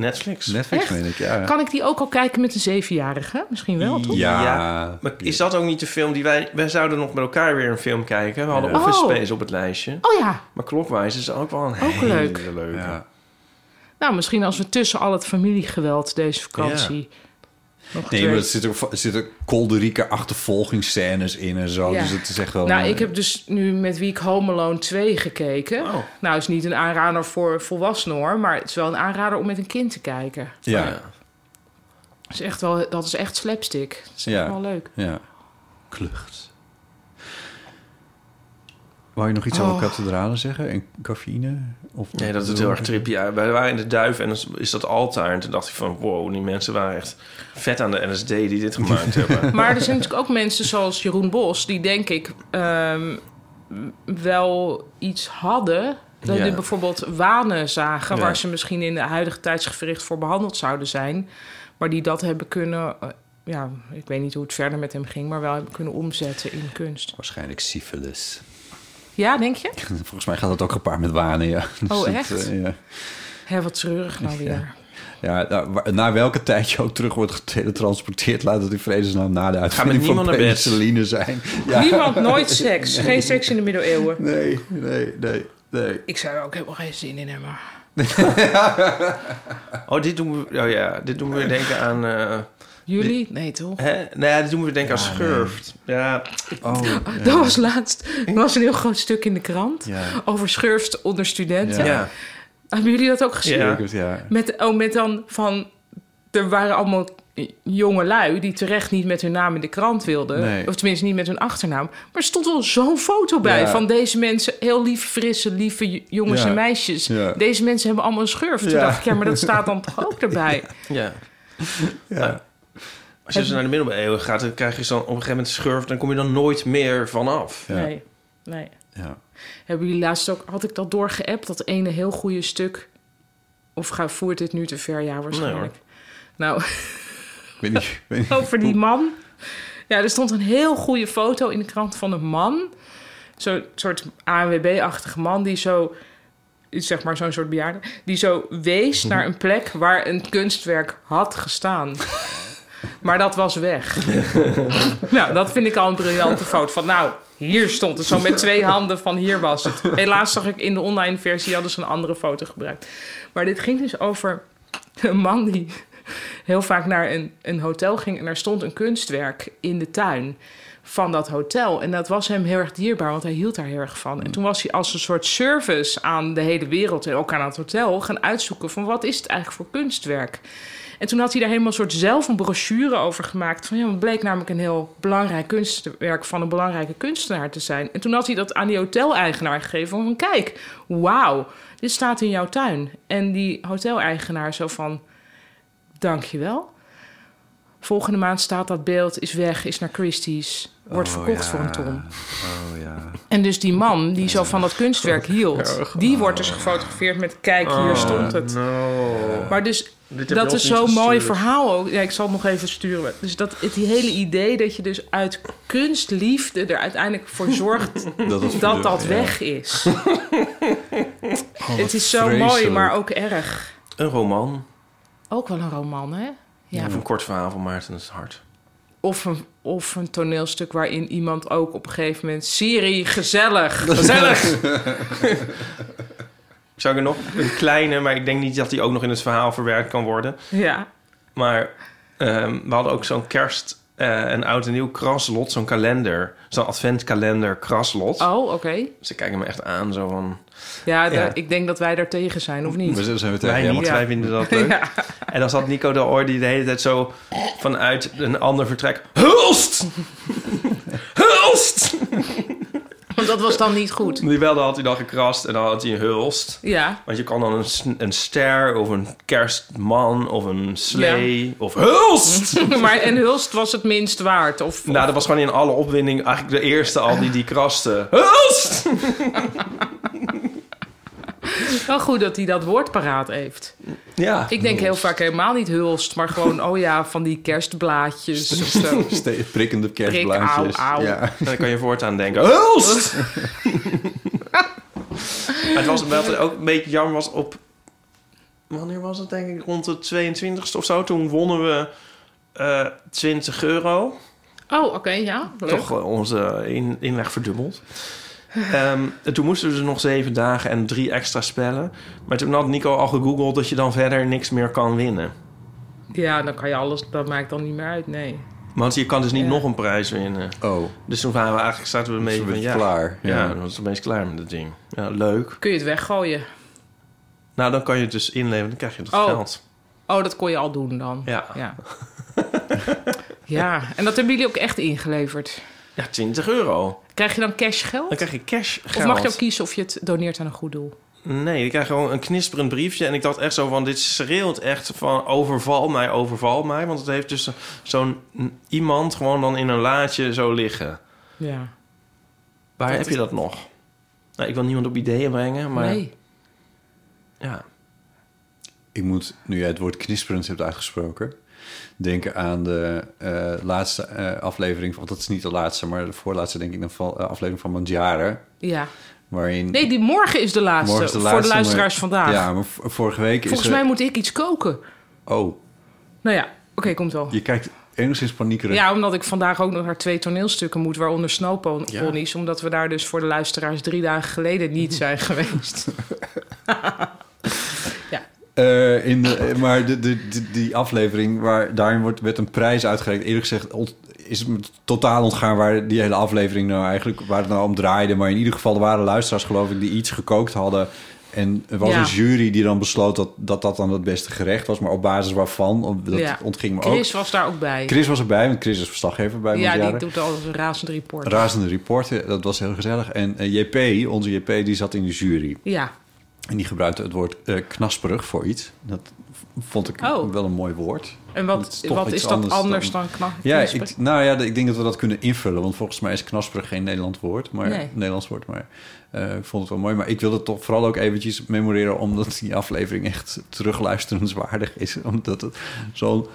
Netflix. Netflix, Echt? meen ik, ja. Kan ik die ook al kijken met een zevenjarige? Misschien wel, toch? Ja. Ja, Maar is dat ook niet de film die wij... Wij zouden nog met elkaar weer een film kijken. We hadden Ja. Office Oh. Space op het lijstje. Oh ja, Maar Klokwijs is ook wel een Ook hele leuk. leuke. Ja. nou misschien als we tussen al het familiegeweld deze vakantie... Nog Nee, twee- maar er zitten, zitten kolderieke achtervolgingsscènes in en zo. Ja. Dus het is echt wel... Nou, ik heb dus nu met wie ik Home Alone 2 gekeken. Oh. Nou, is niet een aanrader voor volwassenen hoor, maar het is wel een aanrader om met een kind te kijken. Ja, Oh, ja. ja. Dat is echt, wel, dat is echt slapstick. Dat is echt Ja. wel leuk. Klucht. Wou je nog iets Oh. over kathedralen zeggen? En cafeïne? Of Nee, dat is heel erg trippy. Ja, wij waren in de duif en dan is dat altaar. En toen dacht ik van, wow, die mensen waren echt vet aan de LSD die dit gemaakt hebben. Maar er zijn natuurlijk ook mensen zoals Jeroen Bos, die denk ik ehm, wel iets hadden. Dat Ja. die bijvoorbeeld wanen zagen, Ja. waar ze misschien in de huidige tijdsgevricht voor behandeld zouden zijn. Maar die dat hebben kunnen, eh, ja, ik weet niet hoe het verder met hem ging, maar wel hebben kunnen omzetten in kunst. Waarschijnlijk syphilis. Ja, denk je? Volgens mij gaat het ook gepaard met wanen, ja. Dus Oh, het, echt? eh, ja. Hé, wat treurig nou weer. Ja, nou, wa- naar welke tijd je ook terug wordt geteletransporteerd... laat het in vredesnaam na de uitvinding van penicilline zijn. Ja. Niemand, nooit seks. Geen seks in de middeleeuwen. Nee, nee, nee, nee. Ik zou er ook helemaal geen zin in hebben. Oh, dit doen we, oh ja, dit doen we denken aan... eh, Jullie? Nee, toch? hè? Nee, ja, dit doen we weer denken aan Schurft. Ja, Oh, Dat was laatst. Er was een heel groot stuk in de krant ja. over schurft onder studenten. ja. Hebben jullie dat ook gezien? Ja. Ja. ja. Met, oh, met dan van... Er waren allemaal jonge lui die terecht niet met hun naam in de krant wilden. Nee. Of tenminste niet met hun achternaam. Maar er stond wel zo'n foto bij Ja. van deze mensen. Heel lief, frisse, lieve jongens Ja. en meisjes. Ja. Deze mensen hebben allemaal een schurft. Toen dacht ik, ja, maar dat staat dan toch ook erbij? ja. Ja. Als je dus naar de middeleeuwen gaat, dan krijg je zo op een gegeven moment schurft... dan kom je dan nooit meer vanaf. Ja. Nee, nee. Ja. Hebben jullie laatst ook... Had ik dat doorgeappt, dat ene heel goede stuk... Of ga, voert dit nu te ver? Ja, waarschijnlijk. nou, Ik weet niet, ik weet niet. over die man. Ja, er stond een heel goede foto in de krant van een man. Zo'n soort ANWB-achtige man die zo... Zeg maar zo'n soort bejaarde. Die zo wees naar een plek waar een kunstwerk had gestaan. Maar dat was weg. nou, dat vind ik al een briljante foto. Van nou, hier stond het zo met twee handen van hier was het. Helaas zag ik in de online versie hadden ze een andere foto gebruikt. Maar dit ging dus over een man die heel vaak naar een, een hotel ging en daar stond een kunstwerk in de tuin van dat hotel. En dat was hem heel erg dierbaar, want hij hield daar heel erg van. En toen was hij als een soort service aan de hele wereld en ook aan het hotel gaan uitzoeken van wat is het eigenlijk voor kunstwerk. En toen had hij daar helemaal een soort zelf een brochure over gemaakt. Van ja, het bleek namelijk een heel belangrijk kunstwerk van een belangrijke kunstenaar te zijn. En toen had hij dat aan die hoteleigenaar gegeven. Van kijk, wauw, dit staat in jouw tuin. En die hoteleigenaar zo van, dankjewel. Volgende maand staat dat beeld, is weg, is naar Christie's. Wordt Oh, verkocht ja. voor een ton. Oh ja. En dus die man die zo van dat kunstwerk hield... die wordt dus gefotografeerd met... kijk, hier stond het. No. Maar dus dat is zo'n mooi verhaal ook. Ja, ik zal het nog even sturen. Dus dat het die hele idee dat je dus uit kunstliefde er uiteindelijk voor zorgt Dat dat weg is. Oh, het is zo mooi, maar ook erg. Een roman. Ook wel een roman, hè? Ja. Of een kort verhaal van Maarten Hart. Of, een, of een toneelstuk waarin iemand ook op een gegeven moment... Siri, gezellig. Gezellig! Zou ik er nog een kleine, maar ik denk niet dat die ook nog in het verhaal verwerkt kan worden. Ja. Maar ehm, we hadden ook zo'n kerst- eh en oud en nieuw kraslot, zo'n kalender. Zo'n adventkalender kraslot. Oh, oké. Ze kijken me echt aan, zo van... Ja, ik denk dat wij daar tegen zijn, of niet? We zijn we tegen Wij ja, niet, maar- wij vinden dat leuk. Ja. En dan zat Nico de Oor die de hele tijd zo vanuit een ander vertrek... Hulst! Hulst! Want dat was dan niet goed. Die belde had hij dan gekrast en dan had hij een hulst. Ja. Want je kan dan een, een ster of een kerstman of een slee of hulst. maar en Hulst was het minst waard? Of, nou, dat was gewoon in alle opwinding eigenlijk de eerste al die die kraste. Hulst! Wel goed dat hij dat woord paraat heeft. Ja. Ik denk heel vaak helemaal niet Hulst, maar gewoon, oh ja, van die kerstblaadjes of zo. Prikkende kerstblaadjes. au, au. Ja. En dan kan je voortaan denken, hulst! Maar het was wat ook een beetje jammer was op... Wanneer was het denk ik? Rond de 22e of zo. Toen wonnen we eh 20 euro. Oh, oké, ja. Leuk. Toch onze in, inleg verdubbeld. Ehm, en toen moesten we dus nog zeven dagen en drie extra spellen. Maar toen had Nico al gegoogeld dat je dan verder niks meer kan winnen. Ja, dan kan je alles, dat maakt dan niet meer uit, nee. Want je kan dus niet Ja. nog een prijs winnen. Oh, Dus toen waren we eigenlijk, zaten we een beetje een van ja. klaar. Ja, Ja. dan was het opeens klaar met het ding. Ja, leuk. Kun je het weggooien? Nou, dan kan je het dus inleveren, dan krijg je het Oh. geld. Oh, dat kon je al doen dan. Ja. Ja. ja, en dat hebben jullie ook echt ingeleverd. Ja, 20 euro. Krijg je dan cash geld? Dan krijg je cash geld. Of mag je ook kiezen of je het doneert aan een goed doel? Nee, ik krijg gewoon een knisperend briefje. En ik dacht echt zo van, dit schreeuwt echt van overval mij, overval mij. Want het heeft dus zo'n iemand gewoon dan in een laadje zo liggen. Ja. Waar Dat heb is- je dat nog? Nou, ik wil niemand op ideeën brengen, maar Nee. ja. Ik moet, nu jij het woord knisperend hebt uitgesproken... denken aan de eh, laatste eh, aflevering... want dat is niet de laatste, maar de voorlaatste denk ik... de eh, aflevering van Mandjaren... Ja. waarin... Nee, die morgen is de laatste. Is de voor de luisteraars maar- vandaag. Ja, maar vorige week Volgens is er... mij moet ik iets koken. Oh, Nou ja, oké, komt wel. je kijkt enigszins paniekerig. Ja, omdat ik vandaag ook nog naar twee toneelstukken moet, waaronder Snowponies. Omdat we daar dus voor de luisteraars drie dagen geleden niet zijn geweest. Eh, in de, eh, maar de, de, die aflevering, waar daarin wordt, werd een prijs uitgereikt. Eerlijk gezegd ont- is het me totaal ontgaan waar die hele aflevering nou eigenlijk waar het nou om draaide. Maar in ieder geval, er waren luisteraars geloof ik die iets gekookt hadden. En er was Ja. een jury die dan besloot dat, dat dat dan het beste gerecht was. Maar op basis waarvan, dat Ja. ontging me ook. Chris was daar ook bij. Chris was erbij, want Chris is verslaggever bij ja, die doet al een razend report. Razende reporter, dat was heel gezellig. En eh, JP, onze JP, die zat in de jury. Ja, En die gebruikte het woord eh, knasperig voor iets. Dat vond ik Oh. wel een mooi woord. en wat, is wat is dat anders anders, dan- dan, knap? Ja, ik, nou ja, ik denk dat we dat kunnen invullen. Want volgens mij is knasperig geen Nederlands woord. Maar, Nee. Nederlands woord. Maar eh, ik vond het wel mooi. Maar ik wilde het toch vooral ook eventjes memoreren... omdat die aflevering echt terugluisterenswaardig is. Omdat het zo'n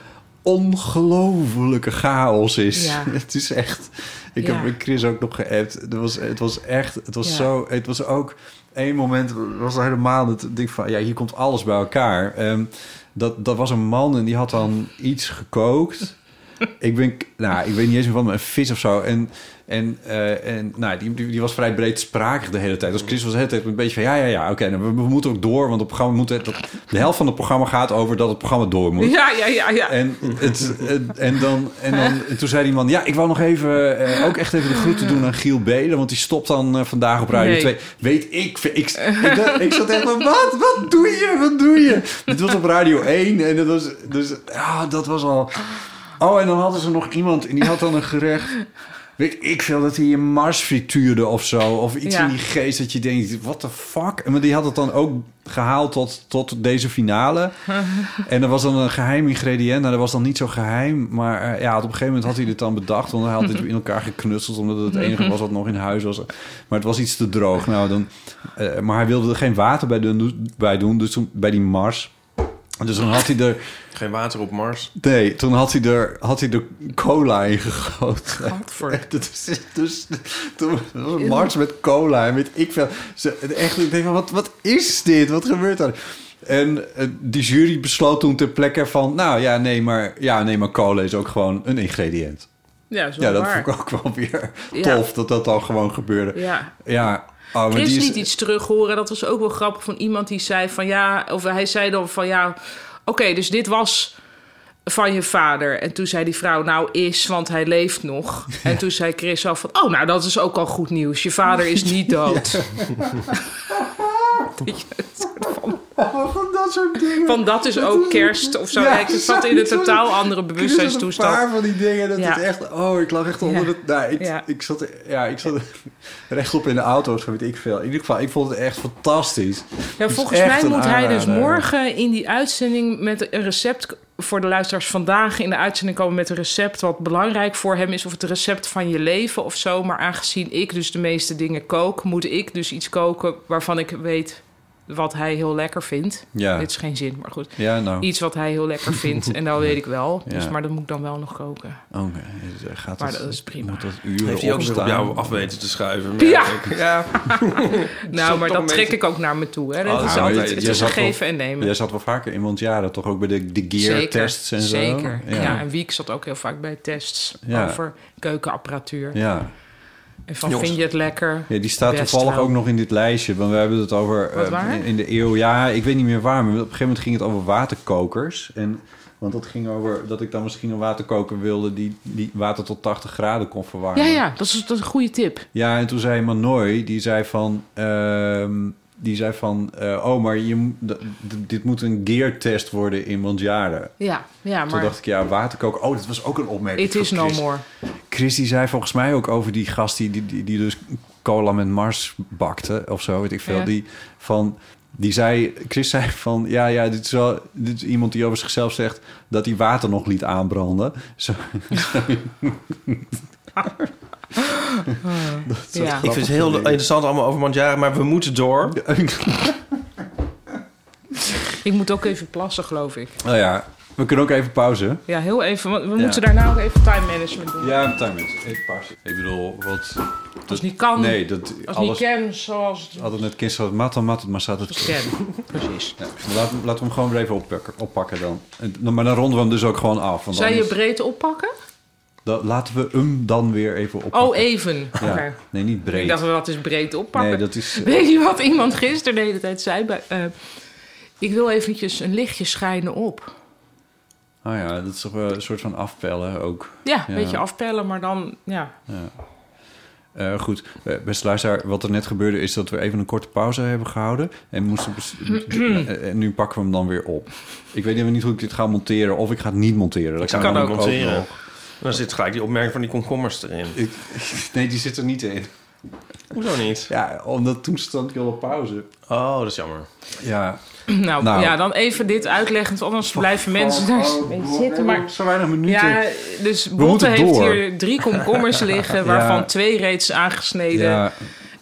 ongelofelijke chaos is. Ja. Het is echt... Ik Ja. heb met Chris ook nog geappt. Het was, het was echt... Het was Ja. zo... Het was ook... één moment was er helemaal het ding van... Ja, hier komt alles bij elkaar. Ehm, dat, dat was een man en die had dan iets gekookt. ik ben... Nou, ik weet niet eens meer van een vis of zo. En, en, eh, en nou, die, die, die was vrij breedsprakig de hele tijd. Dus Chris was de hele tijd een beetje van... Ja, ja, ja, oké, nou, we, we moeten ook door. Want het programma moet... Dat, de helft van het programma gaat over dat het programma door moet. Ja, ja, ja, ja. En, het, het- en, dan, en, dan, en toen zei die man... Ja, ik wou nog even... eh, ook echt even de groeten doen aan Giel Beden. Want die stopt dan eh, vandaag op Radio Nee. 2. Weet ik... Ik, ik, ik, ik zat echt van... Wat? Wat doe je? Wat doe je? Dit was op Radio 1. En dat was... Dus ja, dat was al... Oh, en dan hadden ze nog iemand... En die had dan een gerecht... Weet ik veel dat hij een Mars frituurde of zo. Of iets Ja. in die geest dat je denkt, what the fuck? En maar die had het dan ook gehaald tot, tot deze finale. en er was dan een geheim ingrediënt. Nou, dat was dan niet zo geheim. Maar eh, ja, op een gegeven moment had hij dit dan bedacht. Want hij had dit in elkaar geknutseld. Omdat het het enige was wat nog in huis was. Maar het was iets te droog. Nou, dan, eh, maar hij wilde er geen water bij doen. Bij doen dus toen, bij die Mars. Dus dan had hij er... Geen water op Mars. Nee, toen had hij er, had hij er cola in gegoten. Gadver. Dat is dus, toen was een Mars met cola en weet ik veel. Ze, echt, ik denk van, wat, wat is dit? Wat gebeurt er? En eh, die jury besloot toen ter plekke van... nou ja nee, maar, ja, nee, maar cola is ook gewoon een ingrediënt. Ja, dat Ja, dat vond ik ook wel weer tof dat dat dan gewoon gebeurde. Ja. Ja, oh, Chris die is, liet iets terug horen. Dat was ook wel grappig van iemand die zei van ja... Of hij zei dan van ja... Oké, dus dit was van je vader. En toen zei die vrouw nou is, want hij leeft nog. En toen zei Chris al van... Oh, nou dat is ook al goed nieuws. Je vader is niet dood. van- dat soort dingen. Van dat is ook kerst of zo. Ja, het zat in een totaal andere Een bewustzijnstoestand. paar van die dingen. Dat Ja. het echt... Oh, ik lag echt onder Ja. het... Nou, ik, ik zat, ja, ik zat rechtop in de auto, zo weet ik veel. In ieder geval, ik vond het echt fantastisch. Ja, volgens mij een moet hij dus morgen in die uitzending met een recept voor de luisteraars vandaag in de uitzending komen met een recept wat belangrijk voor hem is of het recept van je leven of zo. Maar aangezien ik dus de meeste dingen kook, moet ik dus iets koken waarvan ik weet wat hij heel lekker vindt. Ja. Dit is geen zin, maar goed. Ja, nou. Iets wat hij heel lekker vindt en dat weet ik wel. Dus, Ja. maar dat moet ik dan wel nog koken. Oké, dus, eh, gaat Maar dat is prima. Moet dat uren Heeft hij ook weer op jou af weten te schuiven? Ja. ja. Nou, maar dat trek ik ook naar me toe. Hè. Dat Oh, is nou, altijd, je- het is een zat wel- geven en nemen. Jij zat wel vaker in Mondjaren, toch ook bij de, de gear-tests en zo? Zeker. Ja. Ja. en Wiek zat ook heel vaak bij tests Ja. over keukenapparatuur. Ja. En van Jongens. vind je het lekker? ja, die staat Best toevallig wel. ook nog in dit lijstje. Want we hebben het over... Eh, in- in de eeuw, ja, ik weet niet meer waar. Maar op een gegeven moment ging het over waterkokers. En, want dat ging over dat ik dan misschien een waterkoker wilde... die, die water tot 80 graden kon verwarmen. Ja, ja, dat is, dat is een goede tip. Ja, en toen zei Manoy, die zei van... ehm, die zei van, eh, oh, maar je, dit moet een gear-test worden in Mondjaren. Ja, ja Toen maar dacht ik, ja, waterkoken. Oh, dat was ook een opmerking. it is no more. Chris die zei volgens mij ook over die gast die, die, die, die dus cola met Mars bakte of zo, weet ik veel. Ja. Die van. Die zei, Chris zei van, ja, ja, dit is wel, dit is iemand die over zichzelf zegt dat hij water nog liet aanbranden. Zo, Ja. Ik vind het heel interessant allemaal over Mandjaren, maar we moeten door. Ik moet ook even plassen, geloof ik. nou ja, we kunnen ook even pauze. Ja, heel even. Want we Ja. moeten daarna ook even time management doen. Ja, time is even pauze. Ik bedoel, wat... Als het niet kan, Nee, dat als het alles... niet ken, zoals het Altijd net kind het mat, dan mat het, maar staat het... ken. Precies. Ja, laten, we- laten we hem gewoon weer even oppakken, oppakken dan. En- Maar dan ronden we hem dus ook gewoon af. Zou je breed oppakken? Dan laten we hem dan weer even oppakken. Oh, even. Ja. Oké. Nee, niet Ik breed. dacht, wat is breed oppakken? nee, dat is... Weet je wat iemand gisteren de hele tijd zei? Bij, eh, ik wil eventjes een lichtje schijnen op. Oh ja, dat is toch wel een soort van afpellen ook. Ja, een Ja. beetje afpellen, maar dan... Ja. Eh, goed, Eh, beste luisteraar, wat er net gebeurde is dat we even een korte pauze hebben gehouden. En, moesten eh, en nu pakken we hem dan weer op. Ik weet even niet hoe ik dit ga monteren of ik ga het niet monteren. Dat Ik kan ook monteren. nog. Dan zit gelijk die opmerking van die komkommers erin. Ik, nee, die zit er niet in. Hoezo niet? Ja, omdat toen stond ik al op pauze. Oh, dat is jammer. Ja. Nou, Nou. ja, dan even dit uitleggen, want anders blijven mensen daar mee zitten. Maar Zo weinig minuten. ja, dus Botte moeten heeft door. hier drie komkommers liggen, waarvan twee reeds aangesneden. ja,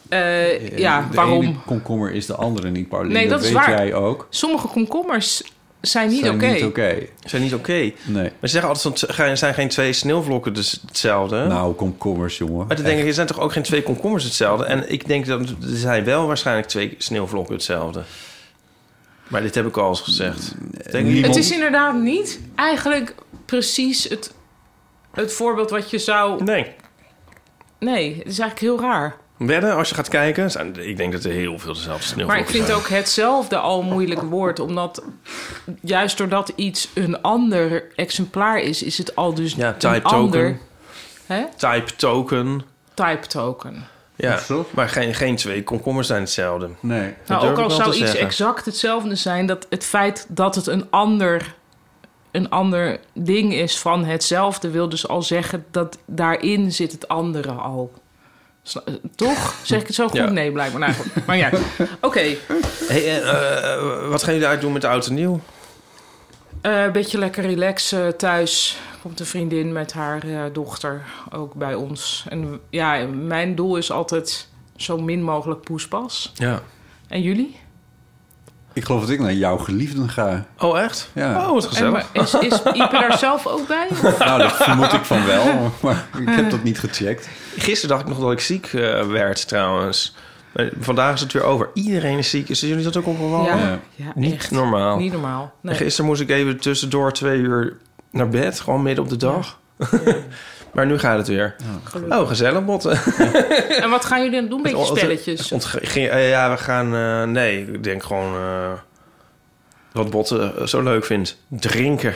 Eh, ja, de waarom? ene komkommer is de andere niet, Pauline. Nee, dat is weet waar. jij ook. Sommige komkommers zijn niet Zijn oké. niet oké. Ze zijn niet oké. Nee. Maar ze zeggen altijd, van, er zijn geen twee sneeuwvlokken dus hetzelfde. Nou, komkommers, jongen. maar dan denk ik, er zijn toch ook geen twee komkommers hetzelfde? En ik denk dat er zijn wel waarschijnlijk twee sneeuwvlokken hetzelfde. Maar dit heb ik al eens gezegd. Denk Niemand- Het is inderdaad niet eigenlijk precies het, het voorbeeld wat je zou... Nee. Nee, het is eigenlijk heel raar. Wedden, als je gaat kijken, zijn, ik denk dat er heel veel dezelfde Maar sneeuwvlokken ik vind zijn. ook hetzelfde al een moeilijk woord. Omdat juist doordat iets een ander exemplaar is... is het al dus Ja, een type ander... token. Hè? Type token. Type token. Ja, maar geen, geen twee komkommers zijn hetzelfde. Nee. Nou, ook al zou iets zeggen. exact hetzelfde zijn... dat het feit dat het een ander een ander ding is van hetzelfde, wil dus al zeggen dat daarin zit het andere al. Eh, Toch? Zeg ik het zo goed? Ja. Nee, blijkbaar. Nou, goed. Maar ja, oké. Hey, eh, eh, wat gaan jullie uitdoen met de oud en nieuw? Beetje lekker relaxen thuis. Komt een vriendin met haar dochter ook bij ons. En ja, mijn doel is altijd zo min mogelijk poespas. Ja. En jullie? Ik geloof dat ik naar jouw geliefden ga. Oh, echt? Ja. Oh, wat En, gezellig. maar is, is Ipe daar zelf ook bij? Nou, dat vermoed ik van wel, maar ik heb dat niet gecheckt. Gisteren dacht ik nog dat ik ziek eh, werd, trouwens. Maar vandaag is het weer over. Iedereen is ziek. Is jullie dat ook opgevallen? Ja, Ja. ja Niet echt. normaal. Niet normaal. Nee. En Gisteren moest ik even tussendoor twee uur naar bed. Gewoon midden op de dag. Maar nu gaat het weer. Gelukkig. Oh, gezellig, botten. En wat gaan jullie dan doen? Beetje spelletjes? Eh, ja, we gaan... eh, nee, ik denk gewoon... eh, wat botten zo leuk vindt. Drinken.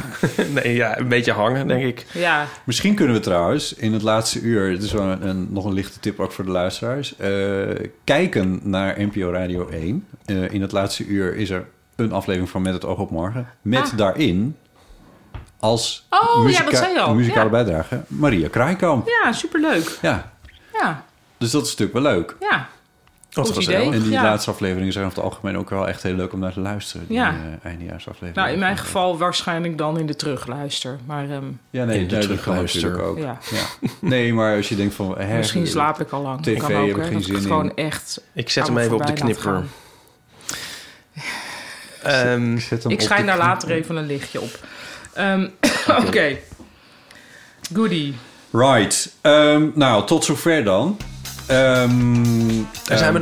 nee, ja, een beetje hangen, denk ik. Ja, Misschien kunnen we trouwens in het laatste uur, het is wel een, een- nog een lichte tip ook voor de luisteraars, eh, kijken naar NPO Radio 1. Eh, in het laatste uur is er een aflevering van Met het oog op morgen. Met Ah. daarin als Oh, ja, dat zei je al. muzikale Ja. bijdrage Maria Kraaikamp. ja superleuk. Ja, Ja, dus dat is natuurlijk wel leuk. ja. Goed gezellig. idee. En die Ja. laatste afleveringen zijn over het algemeen ook wel echt heel leuk om naar te luisteren. Die Ja. eh, eindejaarsafleveringen. Nou, in mijn geval waarschijnlijk dan in de terugluister. Maar ehm, Ja, nee, In de dat terugluister. ook. ja. Ja. Nee, maar als je denkt van... Hè, misschien slaap ik al lang. TV kan ook, heb ik geen dat zin het in. gewoon echt Ik zet hem even op de knipper. gaan. Ehm, Zet hem Ik op schijn daar later even een lichtje op. Ehm, Oké. Goodie. Right. Ehm, nou, tot zover dan. Ehm, En zijn we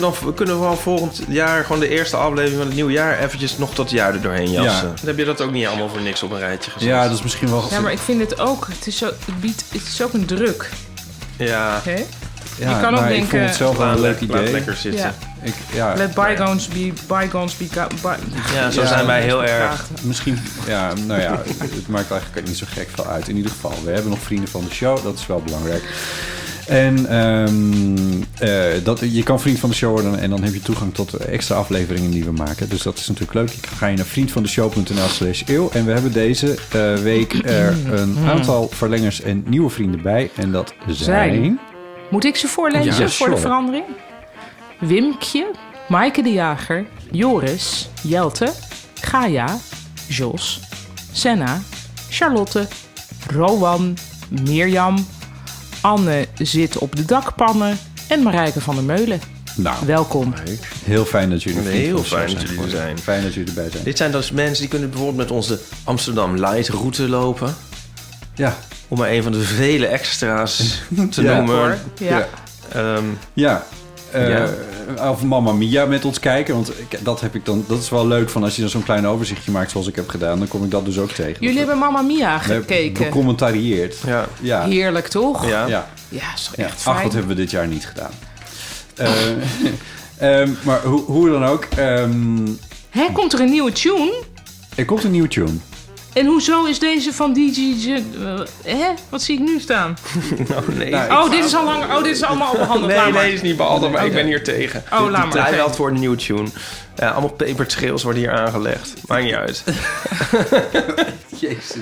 dan, kunnen we wel volgend jaar gewoon de eerste aflevering van het nieuwe jaar eventjes nog dat jaar er doorheen jassen? Ja. Dan heb je dat ook niet allemaal voor niks op een rijtje gezet. Ja, dat is misschien wel... Ja, maar ik vind het ook... Het is, zo, het biedt, het is ook een druk. Ja? Ja, je kan ook Ik denken- vond het zelf wel laat, een leuk laat idee. lekker zitten. Ja. Ik, ja, Let bygones be bygones be... by- Ja, zo Ja, zijn wij heel Vragen. erg. Misschien, ja, nou ja, het maakt eigenlijk niet zo gek veel uit. In ieder geval, we hebben nog vrienden van de show, dat is wel belangrijk. En ehm, eh, dat, je kan vriend van de show worden en dan heb je toegang tot extra afleveringen die we maken. Dus dat is natuurlijk leuk. Je ga je naar vriendvandeshow.nl slash eeuw. En we hebben deze eh, week er een aantal verlengers en nieuwe vrienden bij. En dat zijn... Zijn. Moet ik ze voorlezen Ja, voor sure. de verandering? Wimkje, Maaike de Jager, Joris, Jelte, Gaia, Jos, Senna, Charlotte, Rowan, Mirjam, Anne zit op de dakpannen en Marijke van der Meulen. Nou, Welkom. heel fijn dat jullie Heel van de show fijn dat jullie er zijn. Fijn dat jullie erbij zijn. Dit zijn dus mensen die kunnen bijvoorbeeld met onze Amsterdam Light route lopen. Ja, Om maar een van de vele extra's te Ja. noemen. Hoor. Ja. Ja. Ehm, Ja. eh, Ja. Of Mamma Mia met ons kijken. Want ik, dat, heb ik dan, dat is wel leuk van als je dan zo'n klein overzichtje maakt zoals ik heb gedaan. Dan kom ik dat dus ook tegen. Jullie hebben Mamma Mia gekeken. Becommentarieerd. ja. Ja. Heerlijk, toch? Ja. Ja. Ja, is toch ja. echt Ach, fijn. wat hebben we dit jaar niet gedaan. Eh, ehm, maar hoe, hoe dan ook. ehm, Hè, komt er een nieuwe tune? er komt een nieuwe tune. En hoezo is deze van DJ... Eh, hè? Wat zie ik nu staan? Oh nee. Nou, Oh, dit is al lang. Oh, dit is allemaal behandeld. nee, nee, is niet behandeld, maar ik ben hier tegen. Oh, laat maar. Hij voor een nieuwe tune. Ja, allemaal pepertrails worden hier aangelegd. Maakt niet uit. Jezus.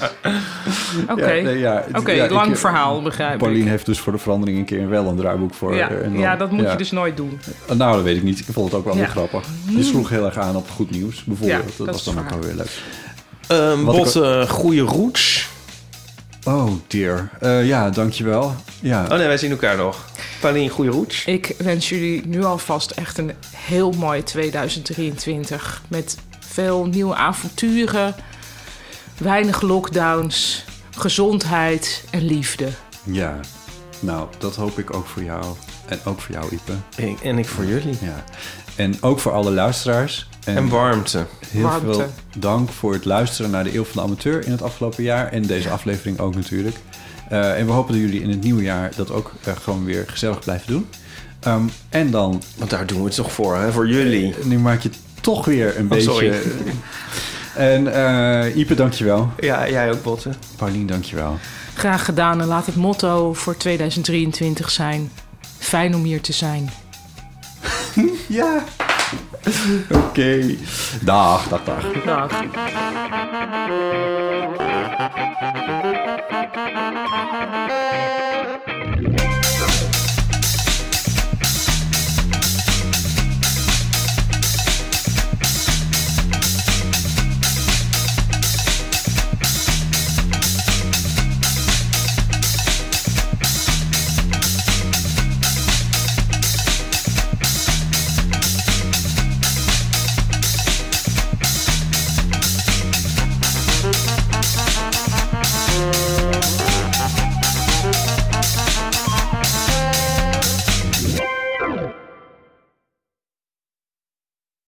Oké, Ja, nee, ja, Oké, ja, ik- lang verhaal, begrijp Pauline ik. heeft dus voor de verandering een keer wel een draaiboek voor. Ja, eh, en dan- ja, dat moet ja. je dus nooit doen. Nou, dat weet ik niet. Ik vond het ook wel Ja. weer grappig. Je sloeg heel erg aan op goed nieuws, bijvoorbeeld. Ja, dat, dat was dan ook wel weer leuk. Ehm Wat ik- bot, eh, goede roots. Oh dear. Eh, ja, dankjewel. Ja. Oh nee, wij zien elkaar nog. Pauline, goede roots. Ik wens jullie nu alvast echt een heel mooi 2023. Met veel nieuwe avonturen, weinig lockdowns, gezondheid en liefde. ja. Nou, dat hoop ik ook voor jou. En ook voor jou, Ipe. Ik- En ik voor jullie. Ja. En ook voor alle luisteraars. En warmte. heel warmte. veel dank voor het luisteren naar de Eeuw van de Amateur in het afgelopen jaar. En deze aflevering ook natuurlijk. Eh, en we hopen dat jullie in het nieuwe jaar dat ook eh, gewoon weer gezellig blijven doen. Ehm, en dan, Want daar doen we het toch voor, hè? Voor jullie. nu maak je het toch weer een Oh, sorry. beetje... en eh Ipe, dankjewel. Ja, jij ook, Botten. Paulien, dankjewel. Graag gedaan en laat het motto voor 2023 zijn: fijn om hier te zijn. Ja. Oké. Okay. Dag, dag, dag. Dag.